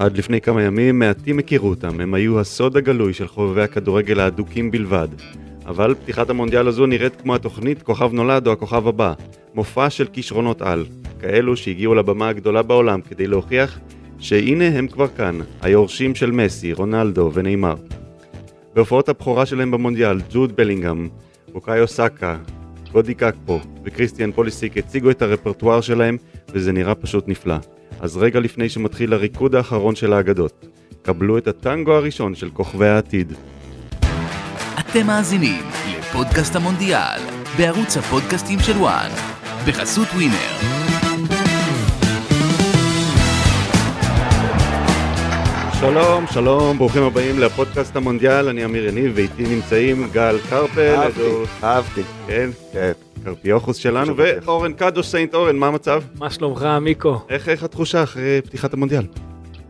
עד לפני כמה ימים מעטים הכירו אותם, הם היו הסוד הגלוי של חובבי הכדורגל האדוקים בלבד. אבל פתיחת המונדיאל הזו נראית כמו התוכנית כוכב נולד או הכוכב הבא, מופע של כישרונות על, כאלו שהגיעו לבמה הגדולה בעולם כדי להוכיח שהנה הם כבר כאן, היורשים של מסי, רונלדו ונאמר. בהופעות הבכורה שלהם במונדיאל, ג'וד בלינגהם, בוקאיו סאקה, גודי קקפו וכריסטיאן פוליסיק הציגו את הרפרטואר שלהם וזה נראה פשוט נפלא. אז רגע לפני שמתחיל הריקוד האחרון של האגדות, קבלו את הטנגו הראשון של כוכבי העתיד. אתם מאזינים לפודקאסט המונדיאל, בערוץ הפודקאסטים של וואן, בחסות ווינר. שלום, שלום, ברוכים הבאים לפודקאסט המונדיאל, אני אמיר יניב ואיתי נמצאים גל קרפל, אהבתי, אהבתי. כן, כן. קרפיוכוס שלנו. ואורן קדוש סיינט אורן, מה המצב? מה שלומך, מיקו? איך, איך התחושה אחרי פתיחת המונדיאל?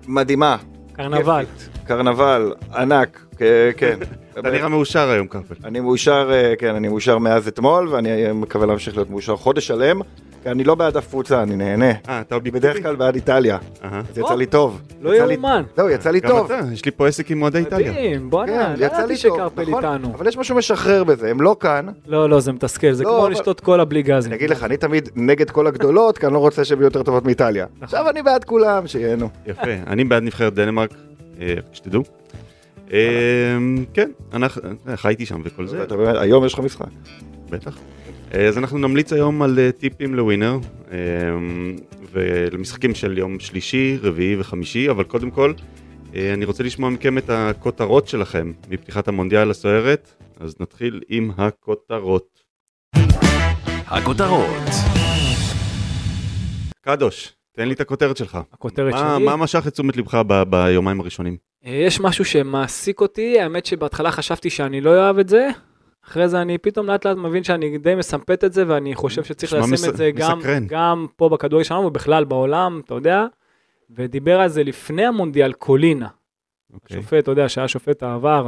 מדהימה. קרנבל. קרנבל, ענק, כן. אתה נראה מאושר היום קרפל. אני מאושר, אה, כן, אני מאושר מאז אתמול, ואני אה, מקווה להמשיך להיות מאושר חודש שלם, כי אני לא בעד אף קבוצה, אני נהנה. אה, אתה אובייקטיבי? בדרך כלל בעד איטליה, אהה. אז יצא לי טוב. לא יאומן. זהו, יצא לי גם טוב. אתה, יש לי פה עסק עם אוהדי איטליה. מדהים, בואנה, לא ידעתי לי שקרפל נכון? איתנו. אבל יש משהו משחרר בזה, הם לא כאן. לא, לא, זה מתסכל, זה לא, כמו לשתות קולה בלי גזים. אני אגיד לך, אני תמיד נגד כל הגדולות, כי אני לא רוצה שהן יהיו יותר טובות מאיטליה. נכון. עכשיו אני בעד כולם, שיהנו. יפה, אני בעד נבחרת דנמרק, אה, שתדעו. אה, כן, חייתי שם וכל זה, היום יש לך משחק. בטח. אז אנחנו נמליץ היום על אה, טיפים לווינר, אה, ולמשחקים של יום שלישי, רביעי וחמישי, אבל קודם כל, אה, אני רוצה לשמוע מכם את הכותרות שלכם מפתיחת המונדיאל הסוערת, אז נתחיל עם הכותרות. הכותרות, קדוש, תן לי את הכותרת שלך. הכותרת מה, שלי. מה משך את תשומת לבך ב- ביומיים הראשונים? אה, יש משהו שמעסיק אותי, האמת שבהתחלה חשבתי שאני לא אוהב את זה. אחרי זה אני פתאום לאט לאט מבין שאני די מסמפת את זה ואני חושב שצריך לשים מס- את זה גם. גם פה בכדורגל שלנו ובכלל בעולם, אתה יודע. ודיבר על זה לפני המונדיאל קולינה. אוקיי. שופט, אתה יודע, שהיה שופט העבר,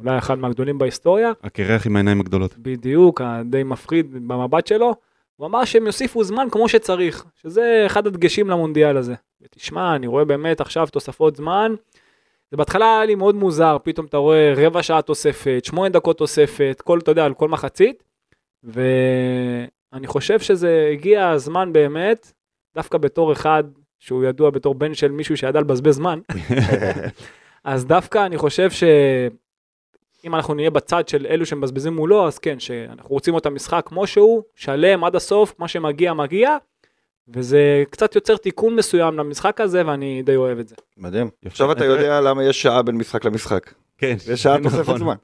אולי אחד מהגדולים בהיסטוריה. הקרח עם העיניים הגדולות. בדיוק, הדי מפחיד במבט שלו. הוא אמר שהם יוסיפו זמן כמו שצריך, שזה אחד הדגשים למונדיאל הזה. ותשמע, אני רואה באמת עכשיו תוספות זמן. זה בהתחלה היה לי מאוד מוזר, פתאום אתה רואה רבע שעה תוספת, שמונה דקות תוספת, כל, אתה יודע, על כל מחצית. ואני חושב שזה הגיע הזמן באמת, דווקא בתור אחד שהוא ידוע בתור בן של מישהו שידע לבזבז זמן, אז דווקא אני חושב שאם אנחנו נהיה בצד של אלו שמבזבזים מולו, אז כן, שאנחנו רוצים את המשחק כמו שהוא, שלם עד הסוף, מה שמגיע מגיע, וזה קצת יוצר תיקון מסוים למשחק הזה, ואני די אוהב את זה. מדהים. עכשיו אתה יודע למה יש שעה בין משחק למשחק. כן, יש שעה נכון, תוספת זמן.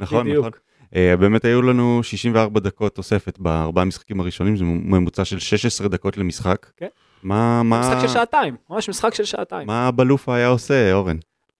נכון. נכון. Uh, באמת היו לנו 64 דקות תוספת בארבעה המשחקים הראשונים, זה ממוצע של 16 דקות למשחק. כן. מה, מה, משחק של שעתיים, ממש משחק של שעתיים. מה בלופה היה עושה, אורן?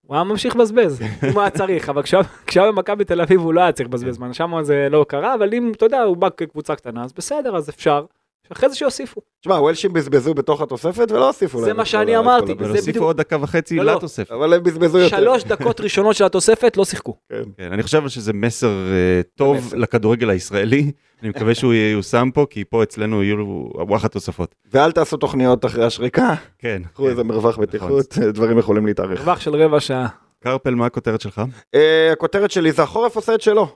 הוא היה ממשיך לבזבז, אם היה צריך, אבל כשהוא- כשהוא היה במכבי תל אביב הוא לא היה צריך לבזבז זמן, שם זה לא קרה, אבל אם, אתה יודע, הוא בא כקבוצה קטנה, אז בסדר, אז אפשר. אחרי זה שיוסיפו. תשמע, וולשים בזבזו בתוך התוספת ולא הוסיפו זה להם מה את כל שאני אמרתי. אבל הוסיפו בדיוק- עוד דקה וחצי לא, לא. לתוספת. אבל הם בזבזו יותר. שלוש דקות ראשונות של התוספת לא שיחקו. כן. כן, אני חושב שזה מסר uh, טוב. לכדורגל הישראלי, אני מקווה שהוא ייושם פה, כי פה אצלנו יהיו וואחד תוספות. ואל תעשו תוכניות אחרי השריקה, כן. קחו כן. איזה מרווח בטיחות, דברים יכולים להתארך. מרווח של רבע שעה. קרפל, מה הכותרת שלך? אה, הכותרת שלי זה החורף עושה את שלו, אה,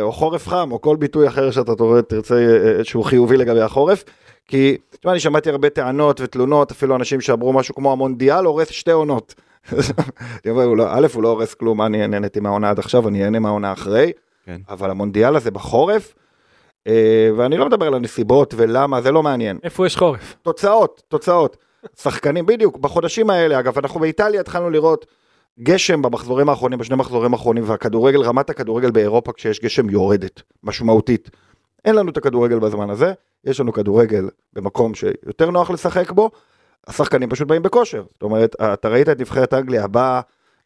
או חורף חם, או כל ביטוי אחר שאתה תרצה אה, אה, שהוא חיובי לגבי החורף. כי, תשמע, אני שמעתי הרבה טענות ותלונות, אפילו אנשים שאמרו משהו כמו המונדיאל הורס שתי עונות. אני אומר, לא- א', הוא לא הורס כלום, אני נהניתי מהעונה עד עכשיו, אני אהנה מהעונה אחרי, כן. אבל המונדיאל הזה בחורף, אה, ואני לא מדבר על הנסיבות ולמה, זה לא מעניין. איפה יש חורף? תוצאות, תוצאות. שחקנים, בדיוק, בחודשים האלה, אגב, אנחנו באיטליה התחלנו לראות גשם במחזורים האחרונים, בשני מחזורים האחרונים, והכדורגל, רמת הכדורגל באירופה כשיש גשם יורדת, משמעותית. אין לנו את הכדורגל בזמן הזה, יש לנו כדורגל במקום שיותר נוח לשחק בו, השחקנים פשוט באים בכושר. זאת אומרת, אתה ראית את נבחרת אנגליה הבאה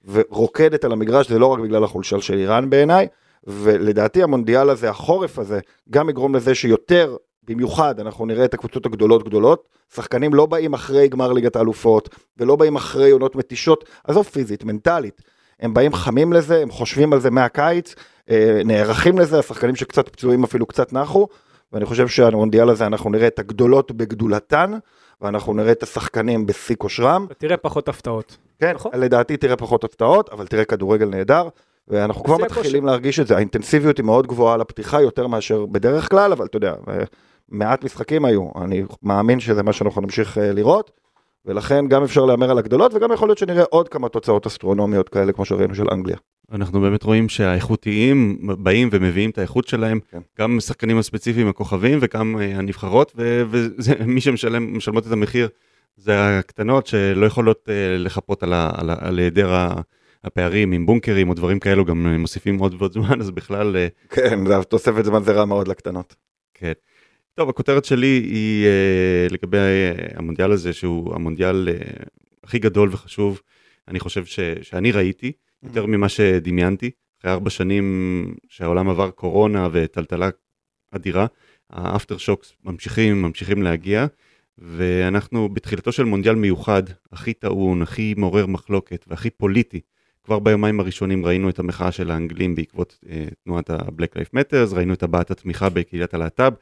ורוקדת על המגרש, זה לא רק בגלל החולשה של איראן בעיניי, ולדעתי המונדיאל הזה, החורף הזה, גם יגרום לזה שיותר, במיוחד, אנחנו נראה את הקבוצות הגדולות גדולות, שחקנים לא באים אחרי גמר ליגת האלופות, ולא באים אחרי עונות מתישות, עזוב פיזית, מנטלית. הם באים חמים לזה, הם חושבים על זה מהקיץ, אה, נערכים לזה, השחקנים שקצת פצועים אפילו קצת נחו, ואני חושב שהמונדיאל הזה אנחנו נראה את הגדולות בגדולתן, ואנחנו נראה את השחקנים בשיא כושרם. תראה פחות הפתעות. כן, נכון. לדעתי תראה פחות הפתעות, אבל תראה כדורגל נהדר, ואנחנו כבר מתחילים הכושר. להרגיש את זה. האינטנסיביות היא מאוד גבוהה לפתיחה, יותר מאשר בדרך כלל, אבל אתה יודע, אה, מעט משחקים היו, אני מאמין שזה מה שאנחנו נמשיך אה, לראות, ולכן גם אפשר להמר על הגדולות, וגם יכול להיות שנראה עוד כמה תוצאות אסטרונומיות כאלה, כמו שראינו של אנגליה. אנחנו באמת רואים שהאיכותיים באים ומביאים את האיכות שלהם, כן. גם השחקנים הספציפיים הכוכבים וגם אה, הנבחרות, ומי שמשלם, משלמות את המחיר זה הקטנות שלא יכולות אה, לחפות על ה- על על היעדר ה- הפערים עם בונקרים או דברים כאלו, גם מוסיפים עוד ועוד זמן, אז בכלל, כן, זה תוספת זמן זה רע מאוד לקטנות. כן. טוב, הכותרת שלי היא אה, לגבי אה, המונדיאל הזה, שהוא המונדיאל אה, הכי גדול וחשוב, אני חושב ש, שאני ראיתי, יותר ממה שדמיינתי, אחרי ארבע שנים שהעולם עבר קורונה וטלטלה אדירה, האפטר שוקס ממשיכים, ממשיכים להגיע, ואנחנו בתחילתו של מונדיאל מיוחד, הכי טעון, הכי מעורר מחלוקת והכי פוליטי. כבר ביומיים הראשונים ראינו את המחאה של האנגלים בעקבות אה, תנועת ה-Black Life Matters, ראינו את הבעת התמיכה בקהילת הלהט"ב,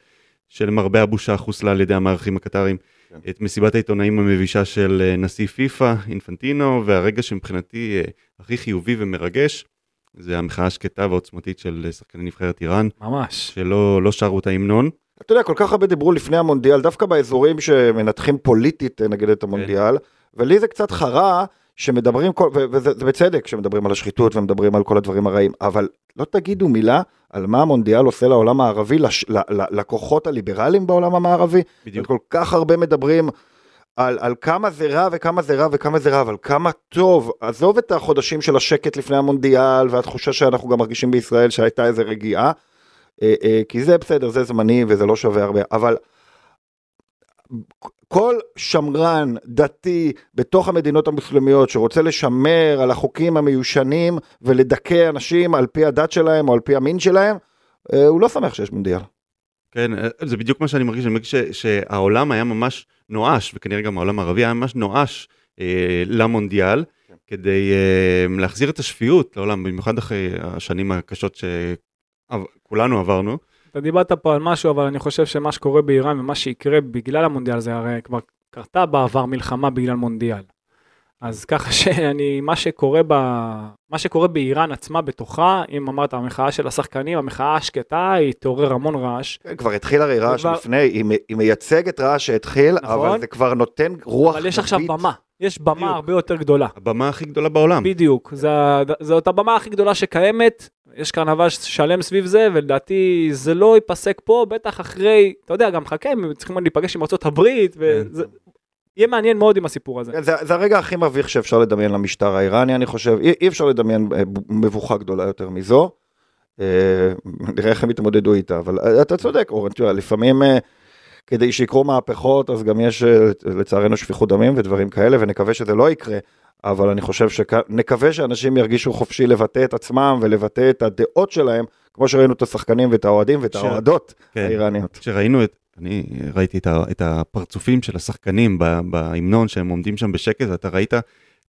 שלמרבה הבושה חוסלה על ידי המערכים הקטרים, כן. את מסיבת העיתונאים המבישה של אה, נשיא פיפא, אינפנטינו, והרגע שמבחינתי אה, הכי חיובי ומרגש, זה המחאה השקטה והעוצמתית של אה, שחקני נבחרת איראן, ממש. שלא לא שרו את ההמנון. אתה יודע, כל כך הרבה דיברו לפני המונדיאל, דווקא באזורים שמנתחים פוליטית, נגיד, את המונדיאל, ולי זה קצת חרה שמדברים, כל, וזה זה בצדק, שמדברים על השחיתות ומדברים על כל הדברים הרעים, אבל לא תגידו מילה על מה המונדיאל עושה לעולם הערבי, לש, ל, ל, לכוחות הליברליים בעולם המערבי. בדיוק. כל כך הרבה מדברים על, על כמה זה רע וכמה זה רע וכמה זה רע, אבל כמה טוב, עזוב את החודשים של השקט לפני המונדיאל והתחושה שאנחנו גם מרגישים בישראל שהייתה איזה רגיעה, אה, אה, כי זה בסדר, זה זמני וזה לא שווה הרבה, אבל כל שמרן דתי בתוך המדינות המוסלמיות שרוצה לשמר על החוקים המיושנים ולדכא אנשים על פי הדת שלהם או על פי המין שלהם, אה, הוא לא שמח שיש מונדיאל. כן, אה, זה בדיוק מה שאני מרגיש, אני מרגיש ש- שהעולם היה ממש נואש, וכנראה גם העולם הערבי היה ממש נואש אה, למונדיאל, כן. כדי אה, להחזיר את השפיות לעולם, במיוחד אחרי השנים הקשות שכולנו עברנו. אתה דיברת פה על משהו, אבל אני חושב שמה שקורה באיראן ומה שיקרה בגלל המונדיאל זה הרי כבר קרתה בעבר מלחמה בגלל מונדיאל. אז ככה שאני, מה שקורה ב... מה שקורה באיראן עצמה בתוכה, אם אמרת המחאה של השחקנים, המחאה השקטה, היא תעורר המון רעש. כן, כבר התחיל הרי רעש כבר- לפני, היא, היא מייצגת רעש שהתחיל, נכון. אבל זה כבר נותן רוח אבל יש עכשיו. במה, יש במה בדיוק. הרבה יותר גדולה. הבמה הכי גדולה בעולם. בדיוק, זה- זאת הבמה הכי גדולה שקיימת, יש קרנבל שלם סביב זה, ולדעתי זה לא ייפסק פה, בטח אחרי, אתה יודע, גם חכה, הם צריכים להיפגש עם ארה"ב, וזה יהיה מעניין מאוד עם הסיפור הזה. כן, זה, זה הרגע הכי מביך שאפשר לדמיין למשטר האיראני, אני חושב, אי, אי אפשר לדמיין אה, מבוכה גדולה יותר מזו. אה, נראה איך הם יתמודדו איתה, אבל אה, אתה צודק, אורן, יודע, לפעמים אה, כדי שיקרו מהפכות, אז גם יש אה, לצערנו שפיכות דמים ודברים כאלה, ונקווה שזה לא יקרה, אבל אני חושב שנקווה שאנשים ירגישו חופשי לבטא את עצמם ולבטא את הדעות שלהם, כמו שראינו את השחקנים ואת האוהדים ואת ש- האוהדות כן. האיראניות. כשראינו את, אני ראיתי את, ה, את הפרצופים של השחקנים בהמנון שהם עומדים שם בשקט, ואתה ראית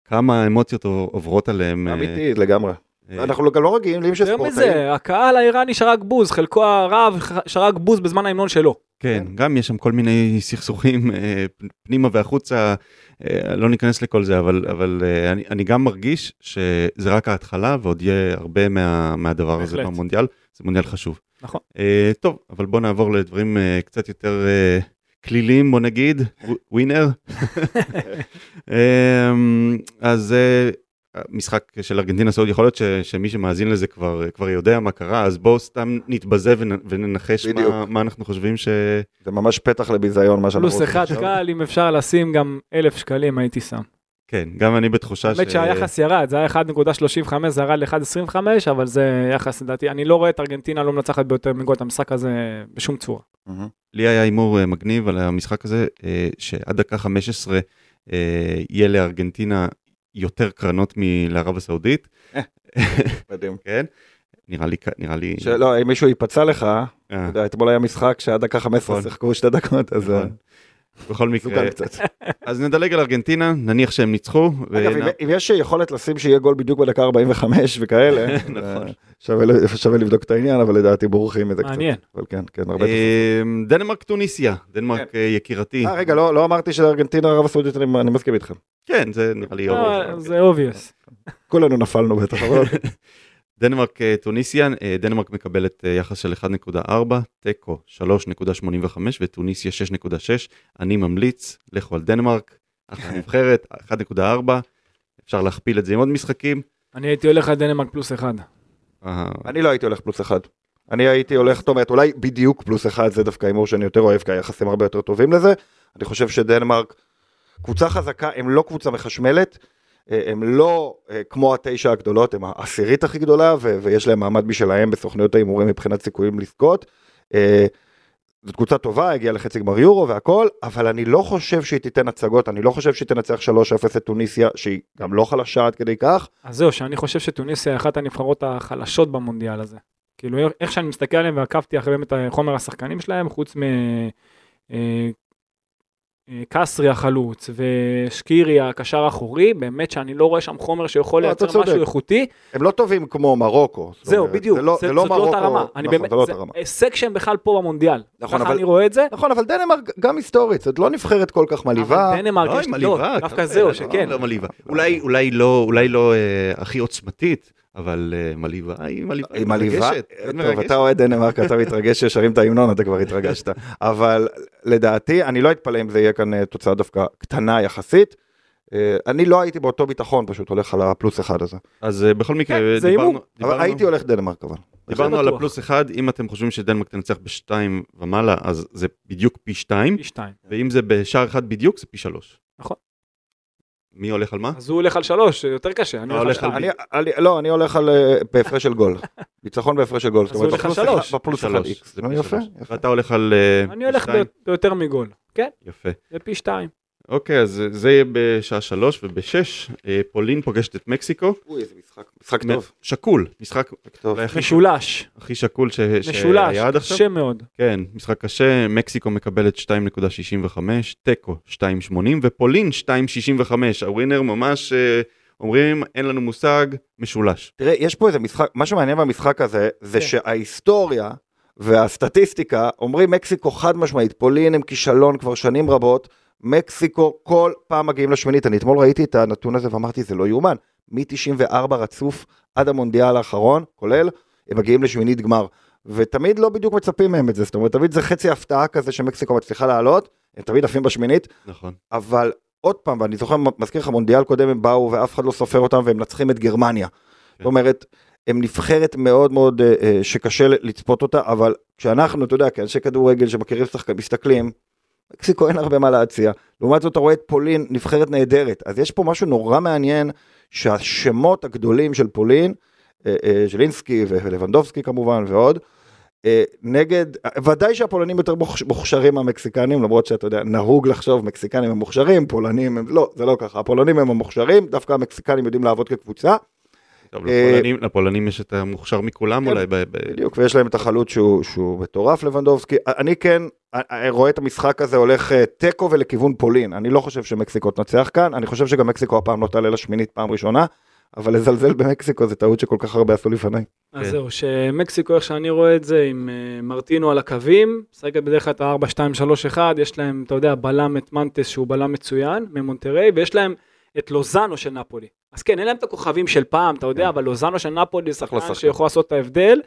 כמה אמוציות עוברות עליהם. אה, אמיתי, לגמרי. אה, אנחנו גם לא רגילים יותר שספורטאים... מזה, הקהל האיראני שרק בוז, חלקו הרב שרק בוז בזמן ההמנון שלו. כן, גם יש שם כל מיני סכסוכים אה, פנימה והחוצה, לא ניכנס לכל זה, אבל, אבל אני, אני גם מרגיש שזה רק ההתחלה ועוד יהיה הרבה מה, מהדבר הזה. במונדיאל, זה מונדיאל חשוב. נכון. אה, טוב, אבל בוא נעבור לדברים אה, קצת יותר אה, כלילים, בוא נגיד, ווינר. אה, אז אה, משחק של ארגנטינה סעוד, יכול להיות ש, שמי שמאזין לזה כבר, כבר יודע מה קרה, אז בואו סתם נתבזה ונ, וננחש בדיוק. מה, מה אנחנו חושבים ש... זה ממש פתח לביזיון מה שאנחנו פלוס עושים אחד עכשיו. קל, אם אפשר לשים גם אלף שקלים הייתי שם. כן, גם אני בתחושה האמת שהיחס ירד, זה היה 1.35, זה ירד ל-1.25, אבל זה יחס לדעתי, אני לא רואה את ארגנטינה לא מנצחת ביותר מגול את המשחק הזה בשום צורה. לי היה הימור אה, מגניב על המשחק הזה, אה, שעד דקה 15 אה, יהיה לארגנטינה יותר קרנות מלערב הסעודית. מדהים. כן? נראה לי, נראה לי... שלא, אם מישהו ייפצע לך, אתה יודע, אתמול היה משחק שעד דקה 15 נכון. שיחקו שתי דקות, אז... בכל מקרה, מסוכן קצת. אז נדלג על ארגנטינה, נניח שהם ניצחו. אגב, אם- יש יכולת לשים שיהיה גול בדיוק בדקה 45 וכאלה, נכון. שווה לבדוק את העניין, אבל לדעתי בורחים מזה קצת. מעניין. אבל כן, כן, הרבה. אה, דנמרק טוניסיה, דנמרק אה, יקירתי. אה, רגע, לא לא אמרתי שלארגנטינה ערב הסעודית, אני אני מסכים איתכם. כן, זה נראה לי... אה. זה obvious. כולנו נפלנו בטח, אבל דנמרק אה, טוניסיה, אה, דנמרק מקבלת אה, יחס של 1.4, תיקו 3.85 וטוניסיה 6.6. אני ממליץ, לכו על דנמרק, אחלה נבחרת, 1.4, אפשר להכפיל את זה עם עוד משחקים. אני הייתי הולך על דנמרק פלוס אחד. אה, אני לא הייתי הולך פלוס אחד. אני הייתי הולך, זאת אומרת, אולי בדיוק פלוס אחד זה דווקא הימור שאני יותר אוהב, כי היחסים הרבה יותר טובים לזה. אני חושב שדנמרק, קבוצה חזקה, הם לא קבוצה מחשמלת, הם לא אה, כמו התשע הגדולות, הם העשירית הכי גדולה, ו- ויש להם מעמד משלהם בסוכניות ההימורים מבחינת סיכויים לזכות. אה, זאת קבוצה טובה, הגיעה לחצי גמר יורו והכל, אבל אני לא חושב שהיא תיתן הצגות, אני לא חושב שהיא תנצח 3-0 את טוניסיה, שהיא גם לא חלשה עד כדי כך. אז זהו, שאני חושב שטוניסיה היא אחת הנבחרות החלשות במונדיאל הזה. כאילו, איך שאני מסתכל עליהם ועקבתי אחרי באמת חומר השחקנים שלהם, חוץ מ... קסרי החלוץ ושקירי הקשר האחורי, באמת שאני לא רואה שם חומר שיכול לא, אתה לייצר משהו צודק. איכותי. הם לא טובים כמו מרוקו. זהו, בדיוק, זה לא, זה- זה לא זאת לא מרוקו, אותה רמה. אני נכון, באמת, זה לא זה אותה רמה. הישג שהם בכלל פה במונדיאל. נכון, ככה אבל- אני רואה את זה. נכון, אבל דנמרק גם היסטורית, זאת לא נבחרת כל כך מלאיבה. אבל דנמרק יש... מלאיבה, לא, דווקא זהו, שכן. לא, אולי לא אה, הכי עוצמתית, אבל אה, מלאיבה היא מלאיבה. היא מרגשת, היא טוב. אתה אוהד דנמרק, אתה מתרגש ששרים את ההמנון, אתה כבר התרגשת. אבל לדעתי, אני לא אתפלא אם זה יהיה כאן אה, תוצאה דווקא קטנה יחסית. אה, אני לא הייתי באותו ביטחון, פשוט הולך על הפלוס אחד הזה. אז אה, בכל מקרה, כן, זה דיברנו, הימור. אבל דיברנו, הייתי הולך דנמרק אבל. דיברנו על. הפלוס אחד, אם אתם חושבים שדנמרק תנצח בשתיים ומעלה, אז זה בדיוק פי שתיים, פי שתיים. ואם זה בשער אחד בדיוק, זה פי שלוש. מי הולך על מה? אז הוא הולך על שלוש, יותר קשה. אני אה, הולך על לא, אני הולך על אה, בהפרש של גול. ניצחון בהפרש של גול. אז הוא הולך על שלוש. בפלוס אחד שלוש, איקס. זה פי יפה. ואתה הולך על אה, אני הולך ביותר מגול. כן, יפה. זה פי שתיים. אוקיי, אז זה יהיה בשעה שלוש ובשש, אה, פולין פוגשת את מקסיקו. אוי, איזה משחק. משחק טוב. שקול, משחק טוב. משולש. הכי שקול ש- משולש. שהיה עד עכשיו. קשה מאוד. כן, משחק קשה, מקסיקו מקבלת 2.65, תיקו 2.80 ופולין 2.65, הווינר ממש אה, אומרים אין לנו מושג, משולש. תראה, יש פה איזה משחק, מה שמעניין במשחק הזה, זה כן. שההיסטוריה והסטטיסטיקה אומרים מקסיקו חד משמעית, פולין הם כישלון כבר שנים רבות, מקסיקו כל פעם מגיעים לשמינית, אני אתמול ראיתי את הנתון הזה ואמרתי זה לא יאומן, מ-94 רצוף עד המונדיאל האחרון, כולל, הם מגיעים לשמינית גמר, ותמיד לא בדיוק מצפים מהם את זה, זאת אומרת תמיד זה חצי הפתעה כזה שמקסיקו מצליחה לעלות, הם תמיד עפים בשמינית, נכון. אבל עוד פעם, ואני זוכר, מזכיר לך, מונדיאל קודם הם באו ואף אחד לא סופר אותם והם מנצחים את גרמניה. זאת אומרת, הם נבחרת מאוד מאוד אה, אה, שקשה לצפות אותה, אבל כשאנחנו, אתה יודע, כאנשי כדורגל שמכירים שחקנים, מסתכלים, מקסיקו אין הרבה מה להציע. לעומת זאת, אתה רואה את פולין, נבחרת נהדרת. אז יש פה משהו נורא מעניין, שהשמות הגדולים של פולין, אה, אה, ז'לינסקי ולבנדובסקי כמובן ועוד, אה, נגד, ודאי שהפולנים יותר מוכש- מוכשרים מהמקסיקנים, למרות שאתה יודע, נהוג לחשוב מקסיקנים הם מוכשרים, פולנים הם, לא, זה לא ככה, הפולנים הם המוכשרים, דווקא המקסיקנים יודעים לעבוד כקבוצה, טוב, אה, לפולנים, לפולנים יש את המוכשר מכולם כן. אולי. בדיוק, ויש להם את החלוץ שהוא, שהוא מטורף, לבנדובסקי. אני כן אה, אה, רואה את המשחק הזה הולך אה, תיקו ולכיוון פולין. אני לא חושב שמקסיקו תנצח כאן, אני חושב שגם מקסיקו הפעם לא תעלה לשמינית פעם ראשונה, אבל לזלזל במקסיקו זה טעות שכל כך הרבה עשו לפניי. אז כן. זהו, שמקסיקו, איך שאני רואה את זה, עם אה, מרטינו על הקווים, משחקת בדרך כלל את ה-4-2-3-1, יש להם, אתה יודע, בלם את מנטס שהוא בלם מצוין, ממונטריי, ויש להם את לוזאנו של נפולי. אז כן, אין להם את הכוכבים של פעם, אתה יודע, אבל לוזאנו של נפולי זה שחקן. שיכול לעשות את ההבדל,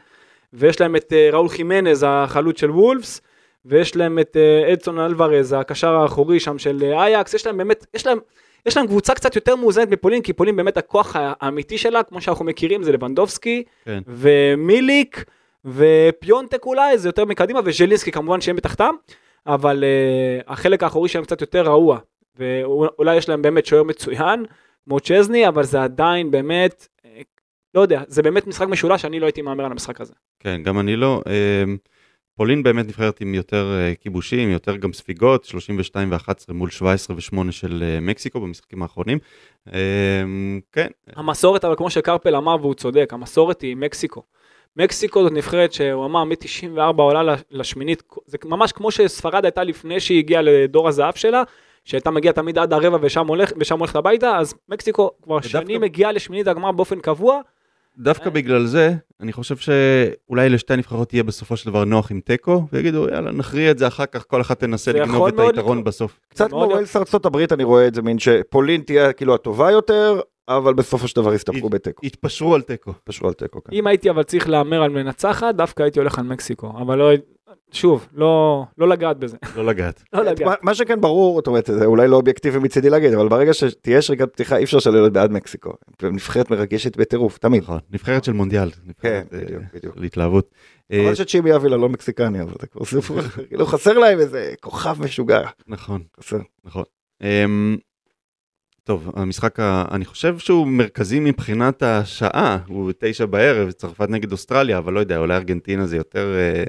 ויש להם את אה, ראול חימנז, החלוץ של וולפס, ויש להם את אה, אדסון אלוורז, הקשר האחורי שם של אה, אייקס, יש להם באמת, יש להם... יש להם קבוצה קצת יותר מאוזנת מפולין, כי פולין באמת הכוח האמיתי שלה, כמו שאנחנו מכירים, זה לבנדובסקי, כן. ומיליק, ופיונטק אולי, זה יותר מקדימה, וז'לינסקי כמובן שהם בתחתם, אבל uh, החלק האחורי שלהם קצת יותר רעוע, ואולי יש להם באמת שוער מצוין, כמו צ'זני, אבל זה עדיין באמת, לא יודע, זה באמת משחק משולש, אני לא הייתי מהמר על המשחק הזה. כן, גם אני לא. אה, פולין באמת נבחרת עם יותר אה, כיבושים, יותר גם ספיגות, 32 ו-11 מול 17 ו-8 של אה, מקסיקו במשחקים האחרונים. אה, כן, המסורת, אבל כמו שקרפל אמר והוא צודק, המסורת היא מקסיקו. מקסיקו זאת נבחרת שהוא אמר מ-94 עולה לשמינית, זה ממש כמו שספרד הייתה לפני שהיא הגיעה לדור הזהב שלה, שהייתה מגיעה תמיד עד הרבע ושם, הולך, ושם הולכת הביתה, אז מקסיקו כבר ודווקא- שנים מגיעה לשמינית הגמר באופן קבוע, דווקא אה. בגלל זה, אני חושב שאולי לשתי הנבחרות יהיה בסופו של דבר נוח עם תיקו, ויגידו יאללה נכריע את זה אחר כך, כל אחת תנסה לגנוב את היתרון לקרות. בסוף. קצת כמו מאוד- ווילס ארצות הברית אני רואה את זה מין שפולין תהיה כאילו הטובה יותר, אבל בסופו של דבר יסתפקו בתיקו. התפשרו על תיקו. פשוט על תיקו. כן. אם הייתי אבל צריך להמר על מנצחת, דווקא הייתי הולך על מקסיקו, אבל לא, שוב, לא, לא לגעת בזה, לא לגעת. לא מה- לגעת. מה שכן ברור, זאת אומרת, זה אולי לא אובייקטיבי מצידי להגיד, אבל ברגע שתהיה שריקת פתיחה אי אפשר שלא להיות בעד מקסיקו. נבחרת מרגשת בטירוף, תמיד. נכון, נבחרת של מונדיאל. כן, נבחרת, אה, בדיוק, בדיוק. של התלהבות. אה, חבל שצ'ימי אבילה לא מקסיקני, אבל זה כבר סיפור. כאילו חסר להם איזה כוכב משוגע. נכון, חסר. נכון. אמ, טוב, המשחק, ה- אני חושב שהוא מרכזי מבחינת השעה, הוא תשע בערב, צרפת נגד אוסטרליה, אבל לא יודע, אולי ארגנטינה זה יותר אה,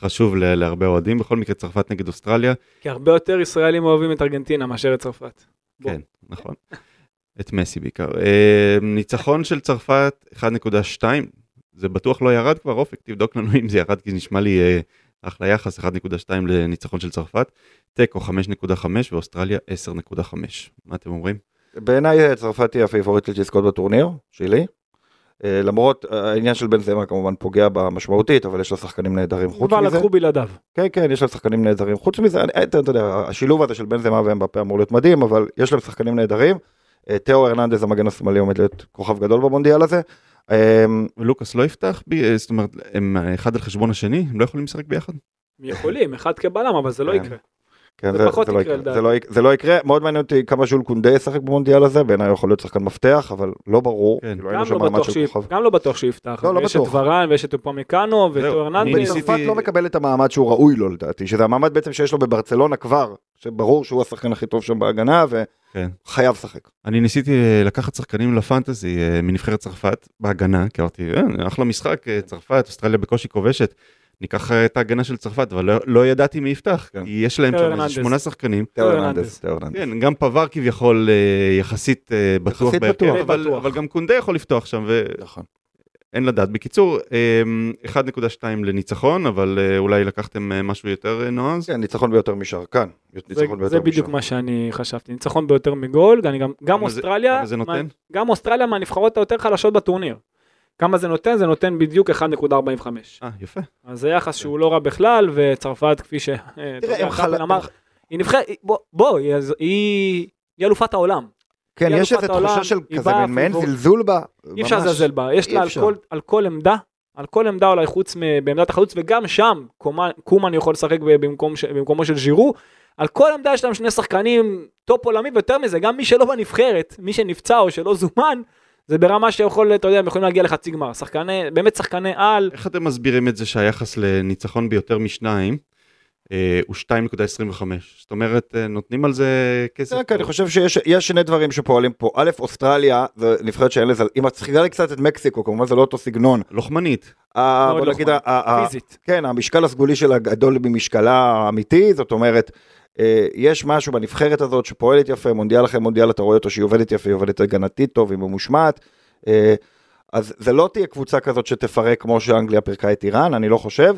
חשוב ל- להרבה אוהדים, בכל מקרה צרפת נגד אוסטרליה, כי הרבה יותר ישראלים אוהבים את ארגנטינה מאשר את צרפת. בוא. כן, נכון. את מסי בעיקר. אה, ניצחון של צרפת 1.2, זה בטוח לא ירד כבר, אופק, תבדוק לנו אם זה ירד, כי נשמע לי אה, אחלה יחס, 1.2 לניצחון של צרפת, תיקו 5.5 ואוסטרליה 10.5. מה אתם אומרים? בעיניי אה, צרפת היא הפייבוריטית לזכות בטורניר, שלי. אה, למרות אה, העניין של בן זמה כמובן פוגע בה משמעותית, אבל יש לה שחקנים נהדרים חוץ כבר מזה. לקחו בלעדיו. כן, כן, יש להם שחקנים נהדרים. חוץ מזה, אני- אתה אתה יודע, השילוב הזה של בן זמה ואמבפה אמור להיות מדהים, אבל יש להם שחקנים נהדרים. אה, תאו הרננדז המגן השמאלי עומד להיות כוכב גדול במונדיאל הזה. אה, ולוקאס לא יפתח, ב... אה, זאת אומרת, הם אחד על חשבון השני, הם לא יכולים לשחק ביחד? הם יכולים, אחד כבלם, אבל זה לא כן. יקרה. כן, זה זה, פחות זה, לא יקרה, יקרה. לדעתי. זה, לא, זה לא יקרה, מאוד מעניין אותי כמה ז'ול קונדה ישחק במונדיאל הזה, בעיניי יכול להיות שחקן מפתח, אבל לא ברור, כן. כאילו אין שם לא מעמד של כוכב. גם לא בטוח שיפתח. לא, לא ויש את. ורן ויש את אופמקאנו זהו, וטו אני הרננדז. ניסיתי- צרפת לא מקבל את המעמד שהוא ראוי לו לדעתי, שזה המעמד בעצם שיש לו בברצלונה כבר, שברור שהוא השחקן הכי טוב שם בהגנה, כן. וחייב לשחק. אני ניסיתי אה, לקחת שחקנים לפנטזי אה, מנבחרת צרפת בהגנה, כי אמרתי, "אה, אחלה משחק, צרפת, אוסטרליה בקושי כובשת. ניקח אה, את ההגנה של צרפת, אבל לא, לא ידעתי מי יפתח, כן. כי יש להם שם איזה. שמונה שחקנים. תאו הרננדז. תאו הרננדז. כן, גם פבר כביכול אה, יחסית אה, בטוח יחסית בהרכב, בטוח. אבל, בטוח. אבל גם קונדה יכול לפתוח שם, ואין נכון. לדעת. בקיצור, אה, 1.2 לניצחון, אבל אולי לקחתם משהו יותר נועז. כן, ניצחון ביותר ניצחון ביותר זה בדיוק משאר. מה שאני חשבתי. ניצחון ביותר מגול, גם גם כמה זה- אוסטרליה, כמה זה נותן? מה- גם אוסטרליה מהנבחרות היותר חלשות בטורניר. כמה זה נותן? זה נותן בדיוק 1.45. אה, יפה. אז זה יחס שהוא לא רע בכלל, וצרפת, כפי ש... אה, תראה, חל... אמר, היא נבחרת, בוא, בוא, היא- היא היא אלופת העולם. כן, יש איזו תחושה של כזה, מעין זלזול בה. אי אפשר. לזלזל בה, יש לה על. כל, על כל עמדה, על כל עמדה אולי חוץ בעמדת החלוץ, וגם שם קומן, יכול לשחק במקום, במקומו של ז'ירו, על כל עמדה יש להם שני שחקנים טופ עולמי, ויותר מזה, גם מי שלא בנבחרת, מי שנפצע או שלא זומן, זה ברמה שיכול, אתה יודע, הם יכולים להגיע לחצי גמר, שחקני, באמת שחקני על, איך אתם מסבירים את זה שהיחס לניצחון ביותר משניים הוא 2.25? זאת אומרת, אה, נותנים על זה כסף? כן, כן, אני חושב שיש יש שני דברים שפועלים פה. א', אוסטרליה, זה נבחרת שאין לזה, אם את צריכה לי קצת את מקסיקו, כמובן זה לא אותו סגנון. לוחמנית. ה- מאוד בוא נגיד, ה- ה- פיזית. כן, המשקל הסגולי שלה גדול ממשקלה האמיתי, זאת אומרת, אה, יש משהו בנבחרת הזאת שפועלת יפה, מונדיאל אחרי מונדיאל אתה רואה אותו שהיא עובדת יפה, היא עובדת הגנתית טוב, היא ממושמעת. אה, אז זה לא תהיה קבוצה כזאת שתפרק כמו שאנגליה פירקה את איראן, אני לא חושב,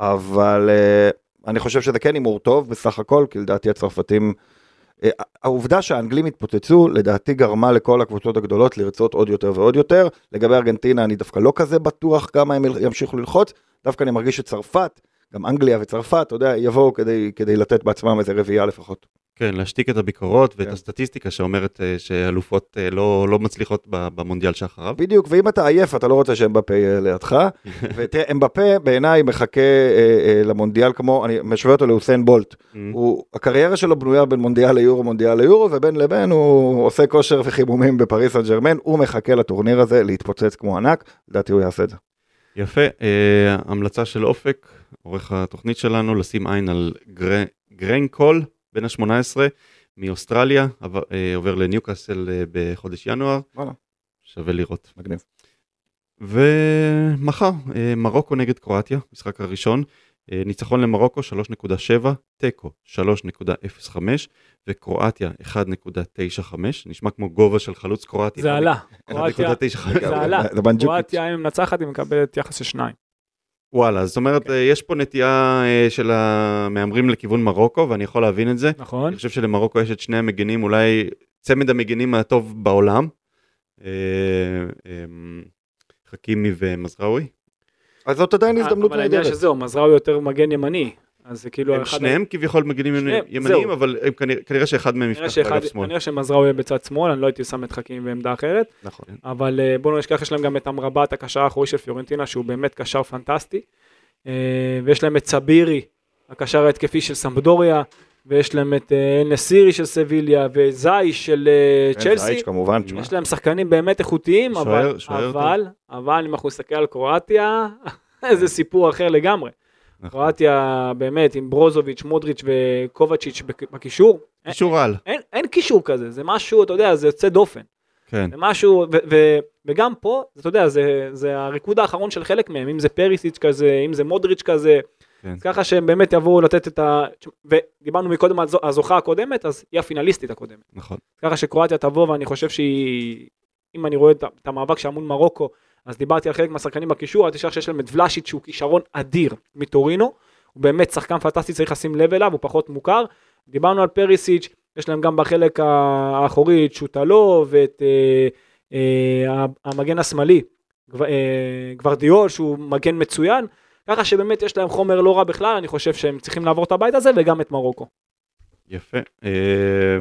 אבל אה, אני חושב שזה כן הימור טוב בסך הכל, כי לדעתי הצרפתים... אה, העובדה שהאנגלים התפוצצו, לדעתי גרמה לכל הקבוצות הגדולות לרצות עוד יותר ועוד יותר. לגבי ארגנטינה אני דווקא לא כזה בטוח כמה הם ימשיכו ללחוץ, דווקא אני מרגיש שצרפת, גם אנגליה וצרפת, אתה יודע, יבואו כדי, כדי לתת בעצמם איזה רביעייה לפחות. כן, להשתיק את הביקורות ואת כן. הסטטיסטיקה שאומרת אה, שאלופות אה, לא, לא מצליחות במונדיאל שאחריו. בדיוק, ואם אתה עייף, אתה לא רוצה שאמבפה יהיה לידך. ותראה, אמבפה בעיניי מחכה אה, אה, למונדיאל כמו, אני משווה אותו לאוסיין בולט. Mm. הוא, הקריירה שלו בנויה בין מונדיאל ליורו, מונדיאל ליורו, ובין לבין הוא עושה כושר וחימומים בפריס סן ג'רמן, הוא מחכה לטורניר הזה להתפוצץ כמו ענק, לדעתי הוא יעשה את זה. יפה, אה, המלצה של אופק, עורך התוכנית שלנו, לשים עין על גר... גרנקול, בן ה-18, מאוסטרליה, עבר, אה, עובר לניוקאסל אה, בחודש ינואר, וואלה. שווה לראות. מגניב. ומחר, אה, מרוקו נגד קרואטיה, משחק הראשון, אה, ניצחון למרוקו 3.7, תיקו 3.05 וקרואטיה 1.95, נשמע כמו גובה של חלוץ קרואטי. זה עלה. קרואטיה, 1.95. זה עלה. קרואטיה אם היא מנצחת היא מקבלת יחס של שניים. וואלה, זאת אומרת, אה, יש פה נטייה אה, של המהמרים לכיוון מרוקו, ואני יכול להבין את זה. נכון? אני חושב שלמרוקו יש את שני המגינים, אולי צמד המגינים הטוב בעולם. אה, אה, חכימי ומזרעוי. אז זאת עדיין הזדמנות אבל העניין נהדרת. שזהו, מזרעו יותר מגן ימני. אז זה כאילו... הם שניהם כביכול מגינים שניהם, ימניים, זהו. אבל הם כנראה- כנראה שאחד מהם יפתח באגף שמאל. כנראה שמזרעו יהיה בצד שמאל, אני לא הייתי שם את חכים בעמדה אחרת. נכון. אבל אה, בואו לא נשכח, יש להם גם את אמרבת, הקשר האחורי של פיורנטינה, שהוא באמת קשר פנטסטי. אה, ויש להם את סבירי, הקשר ההתקפי של סמבדוריה, ויש להם את אה, נסירי של סביליה, וזייש של כן, צ'לסי. זייץ' כמובן, תשמע. יש להם שחקנים באמת איכותיים, אבל, שוער- שוער אבל, אבל אם אנחנו נסתכל על קרואטיה, זה סיפור אחר לגמרי. נכון. קרואטיה באמת עם ברוזוביץ', מודריץ' וקובצ'יץ' בק- בקישור, קישור על, אין, אין קישור כזה, זה משהו, אתה יודע, זה יוצא דופן. כן. זה משהו, ו- ו- וגם פה, אתה יודע, זה, זה הריקוד האחרון של חלק מהם, אם זה פריסיץ' כזה, אם זה מודריץ' כזה, כן. ככה שהם באמת יבואו לתת את ה... ודיברנו מקודם על זו- הזוכה הקודמת, אז היא הפינליסטית הקודמת. נכון. ככה שקרואטיה תבוא, ואני חושב שהיא... אם אני רואה את המאבק שהיה מול מרוקו, אז דיברתי על חלק מהשחקנים בקישור, אל תשכח שיש להם את ולאשיט שהוא כישרון אדיר מטורינו, הוא באמת שחקן פנטסטי, צריך לשים לב אליו, הוא פחות מוכר. דיברנו על פריסיץ', יש להם גם בחלק האחורי את שוטלו ואת אה, אה, המגן השמאלי, גב- אה, גוורדיאול, שהוא מגן מצוין, ככה שבאמת יש להם חומר לא רע בכלל, אני חושב שהם צריכים לעבור את הבית הזה וגם את מרוקו. יפה. אה,